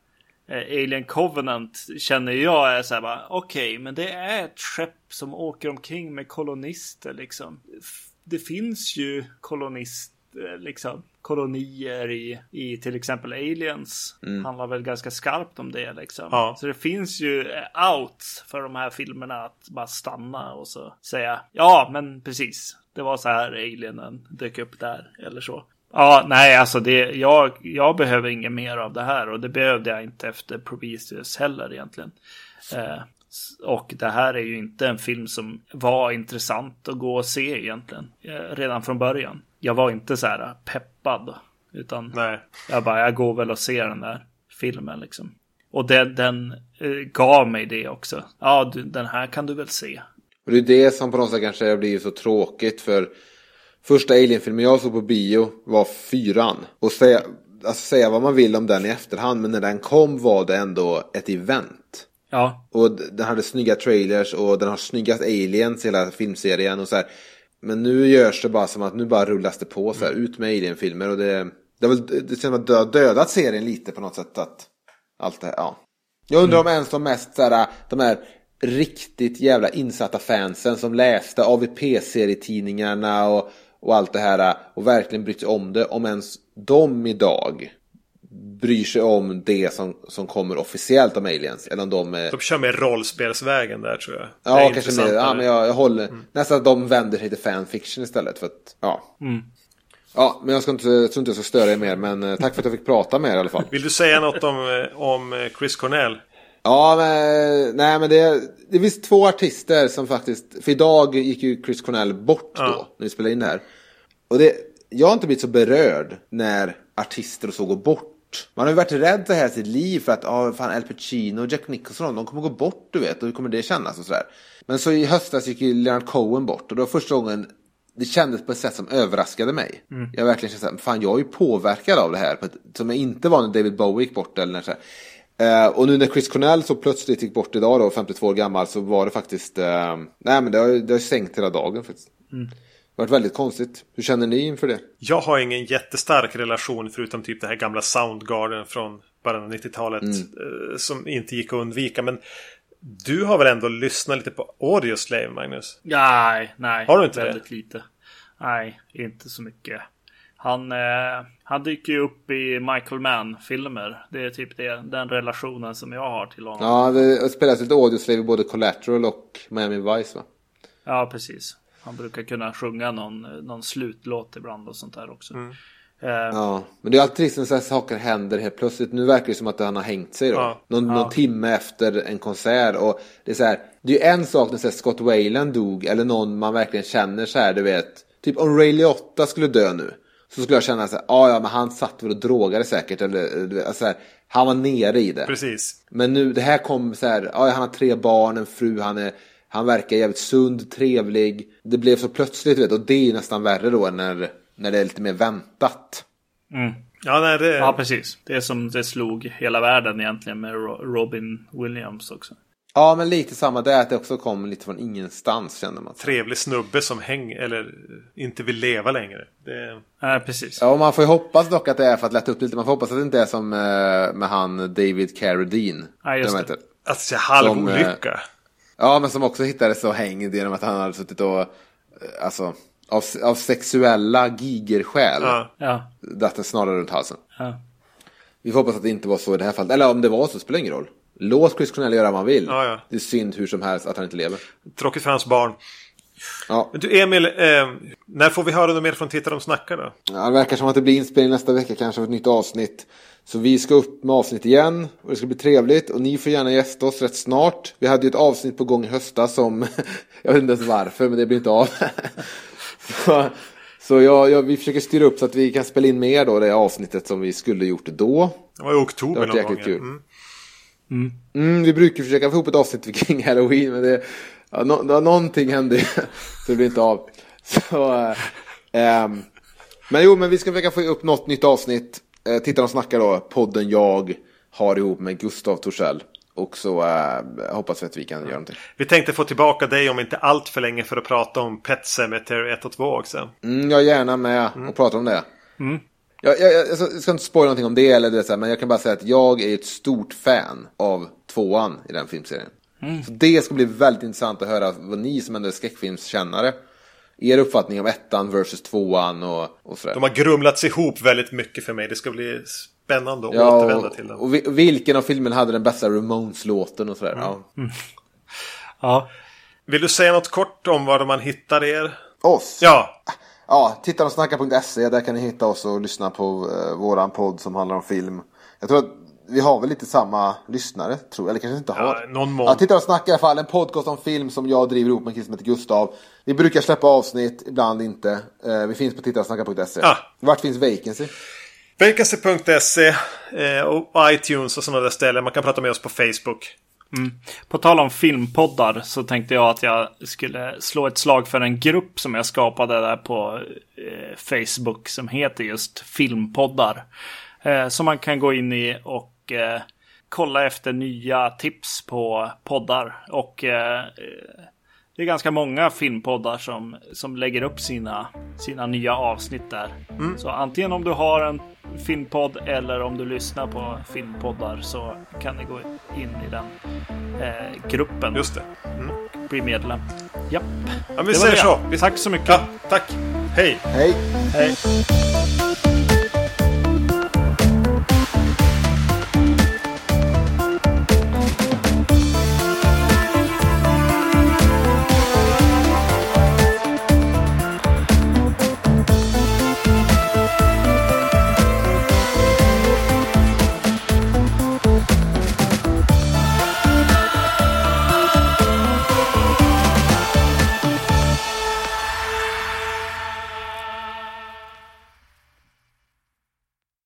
Alien Covenant känner jag är så här bara, okej, men det är ett skepp som åker omkring med kolonister liksom. Det finns ju kolonist, eh, liksom, kolonier i, i till exempel Aliens. Handlar väl ganska skarpt om det liksom. Ja. Så det finns ju eh, outs för de här filmerna att bara stanna och så säga ja, men precis. Det var så här alienen dök upp där eller så. Ja, nej, alltså det, jag, jag behöver inget mer av det här och det behövde jag inte efter Prometheus heller egentligen. Eh, och det här är ju inte en film som var intressant att gå och se egentligen. Eh, redan från början. Jag var inte så här peppad. Utan Nej. jag bara, jag går väl och ser den där filmen liksom. Och den, den eh, gav mig det också. Ja, du, den här kan du väl se. Och det är det som på något sätt kanske blir så tråkigt för första Alien-filmen jag såg på bio var fyran. Och säga, alltså säga vad man vill om den i efterhand men när den kom var det ändå ett event. Ja, Och den hade snygga trailers och den har snyggast aliens i hela filmserien och så här. Men nu görs det bara som att nu bara rullas det på så här, ut med alien-filmer och det, det, väl, det känns som att det har dödat serien lite på något sätt att allt det här, ja. Jag undrar om ens de mest så här, de här riktigt jävla insatta fansen som läste AVP-serietidningarna och, och allt det här och verkligen brytt sig om det, om ens de idag bryr sig om det som, som kommer officiellt om aliens. Eller om de är... De kör med rollspelsvägen där tror jag. Ja, kanske mer. Ja, men jag, jag håller nästan att de vänder sig till fanfiction istället. För att, ja. Ja, men jag ska inte, jag tror inte jag ska störa er mer. Men eh, tack för att jag fick prata med er i alla fall. Vill du säga något om, om Chris Cornell? Ja, men, nej, men det, det finns två artister som faktiskt, för idag gick ju Chris Cornell bort då, Ja. när vi spelade in det här. Och det, jag har inte blivit så berörd när artister och så går bort. Man har ju varit rädd för hela sitt liv för att, ja, fan Al Pacino och Jack Nicholson, de kommer gå bort, du vet, och hur kommer det kännas och sådär. Men så i höstas gick ju Leonard Cohen bort och det var första gången det kändes på ett sätt som överraskade mig. Jag verkligen kände såhär, fan jag är ju påverkad av det här, ett, som jag inte var när David Bowie gick bort eller när så här. Eh, och nu när Chris Cornell så plötsligt gick bort idag då, 52 år gammal, så var det faktiskt, eh, nej men det har, det har sänkt hela dagen faktiskt. Det har varit väldigt konstigt. Hur känner ni inför det? Jag har ingen jättestark relation förutom typ det här gamla Soundgarden från början av 90-talet. Mm. eh, Som inte gick att undvika. Men du har väl ändå lyssnat lite på Audioslave, Magnus? Nej, nej. Har du inte Väldigt lite. Nej, inte så mycket. Han, eh, han dyker ju upp i Michael Mann-filmer. Det är typ det, den relationen som jag har till honom. Ja, det spelas lite audioslave i både Collateral och Miami Vice va? Ja, precis. Han brukar kunna sjunga någon, någon slutlåt ibland och sånt där också. Mm. Eh, Ja, men det är alltid trist när så här saker händer helt plötsligt. Nu verkar det som att han har hängt sig då. Ja. Någon, någon timme efter en konsert. Och det är så här, det är ju en sak när så här, Scott Wayland dog. Eller någon man verkligen känner så här, du vet. Typ om Ray Liotta skulle dö nu. Så skulle jag känna så här, "Ah, ja men han satt väl och drogade säkert. Eller du vet, alltså, så här, han var nere i det. Precis. Men nu, det här kom så här, ja, han har tre barn, en fru, han, är, han verkar jävligt sund, trevlig. Det blev så plötsligt, vet, och det är ju nästan värre då när, när det är lite mer väntat. Ja, nej, det... ja, precis. Det är som det slog hela världen egentligen med Ro- Robin Williams också. Ja, men lite samma där, att det också kom lite från ingenstans kände man. trevlig snubbe som häng eller inte vill leva längre. Det... Nej, precis. Ja, och man får ju hoppas dock att det är för att lätta upp lite. Man får hoppas att det inte är som eh, med han David Carradine. Ja, just De det. Alltså halvolycka. Ja, men som också hittades så hängd genom att han hade suttit och, eh, alltså, av, av sexuella gigerskäl. Ja. Ja, Dratt en snarare runt halsen. ja. Vi får hoppas att det inte var så i det här fallet. Eller om det var så spelar ingen roll. Låt Chris Cornell göra vad han vill. Ja, ja. Det är synd hur som helst att han inte lever. Tråkigt för hans barn. Ja. Men du Emil, eh, när får vi höra något mer från Titta de snackar då? Ja, det verkar som att det blir inspelning nästa vecka kanske av ett nytt avsnitt. Så vi ska upp med avsnitt igen och det ska bli trevligt. Och ni får gärna gästa oss rätt snart. Vi hade ju ett avsnitt på gång i höstas som, jag vet inte ens varför, men det blir inte av. så så jag, jag, vi försöker styra upp så att vi kan spela in mer då, det avsnittet som vi skulle gjort då. Det var i oktober Det någon gång. kul. Mm. Mm, vi brukar försöka få ihop ett avsnitt kring Halloween, men det, ja, nå, nå, någonting hände så det blir inte av. Så, äh, ehm, men jo, men vi ska försöka få upp något nytt avsnitt. Eh, Tittarna snackar då, podden jag har ihop med Gustav Torssell. Och så äh, hoppas vi att vi kan göra någonting. Vi tänkte få tillbaka dig om inte allt för länge för att prata om Pet Sematary 1 och 2 också. Mm, jag är gärna med och pratar om det. Jag, jag, jag, ska- jag ska inte spoila någonting om det, eller det, så här, men jag kan bara säga att jag är ett stort fan av tvåan i den filmserien. Så det ska bli väldigt intressant att höra vad ni som ändå är skräckfilmskännare, er uppfattning om ettan versus tvåan och, och sådär. De har grumlats ihop väldigt mycket för mig. Det ska bli spännande att Ja, återvända till den. och vi- vilken av filmerna hade den bästa Ramones-låten och sådär. Ja. ja. Vill du säga något kort om var man hittar er? Oss? Ja, Ja, titta och snacka.se, där kan ni hitta oss och lyssna på eh, våran podd som handlar om film. Jag tror att vi har väl lite samma lyssnare, tror jag. Eller kanske inte har. Ja, någon mån. Ja, titta och snacka i alla fall. En podcast om film som jag driver ihop med en kille som heter Gustav. Vi brukar släppa avsnitt, ibland inte. Eh, vi finns på tittarochsnacka.se. Ja. Vart finns Vacancy? Vacancy.se eh, och iTunes och sådana där ställen. Man kan prata med oss på Facebook. Mm. På tal om filmpoddar så tänkte jag att jag skulle slå ett slag för en grupp som jag skapade där på eh, Facebook som heter just Filmpoddar. Eh, som man kan gå in i och eh, kolla efter nya tips på poddar. Och eh, det är ganska många filmpoddar som, som lägger upp sina, sina nya avsnitt där. Så antingen om du har en filmpodd eller om du lyssnar på filmpoddar så kan ni gå in i den eh, gruppen Just det. och bli medlem. Japp. Ja, vi Det säger det. så. Vi... Tack så mycket. Ja, tack. Hej. Hej! Hej.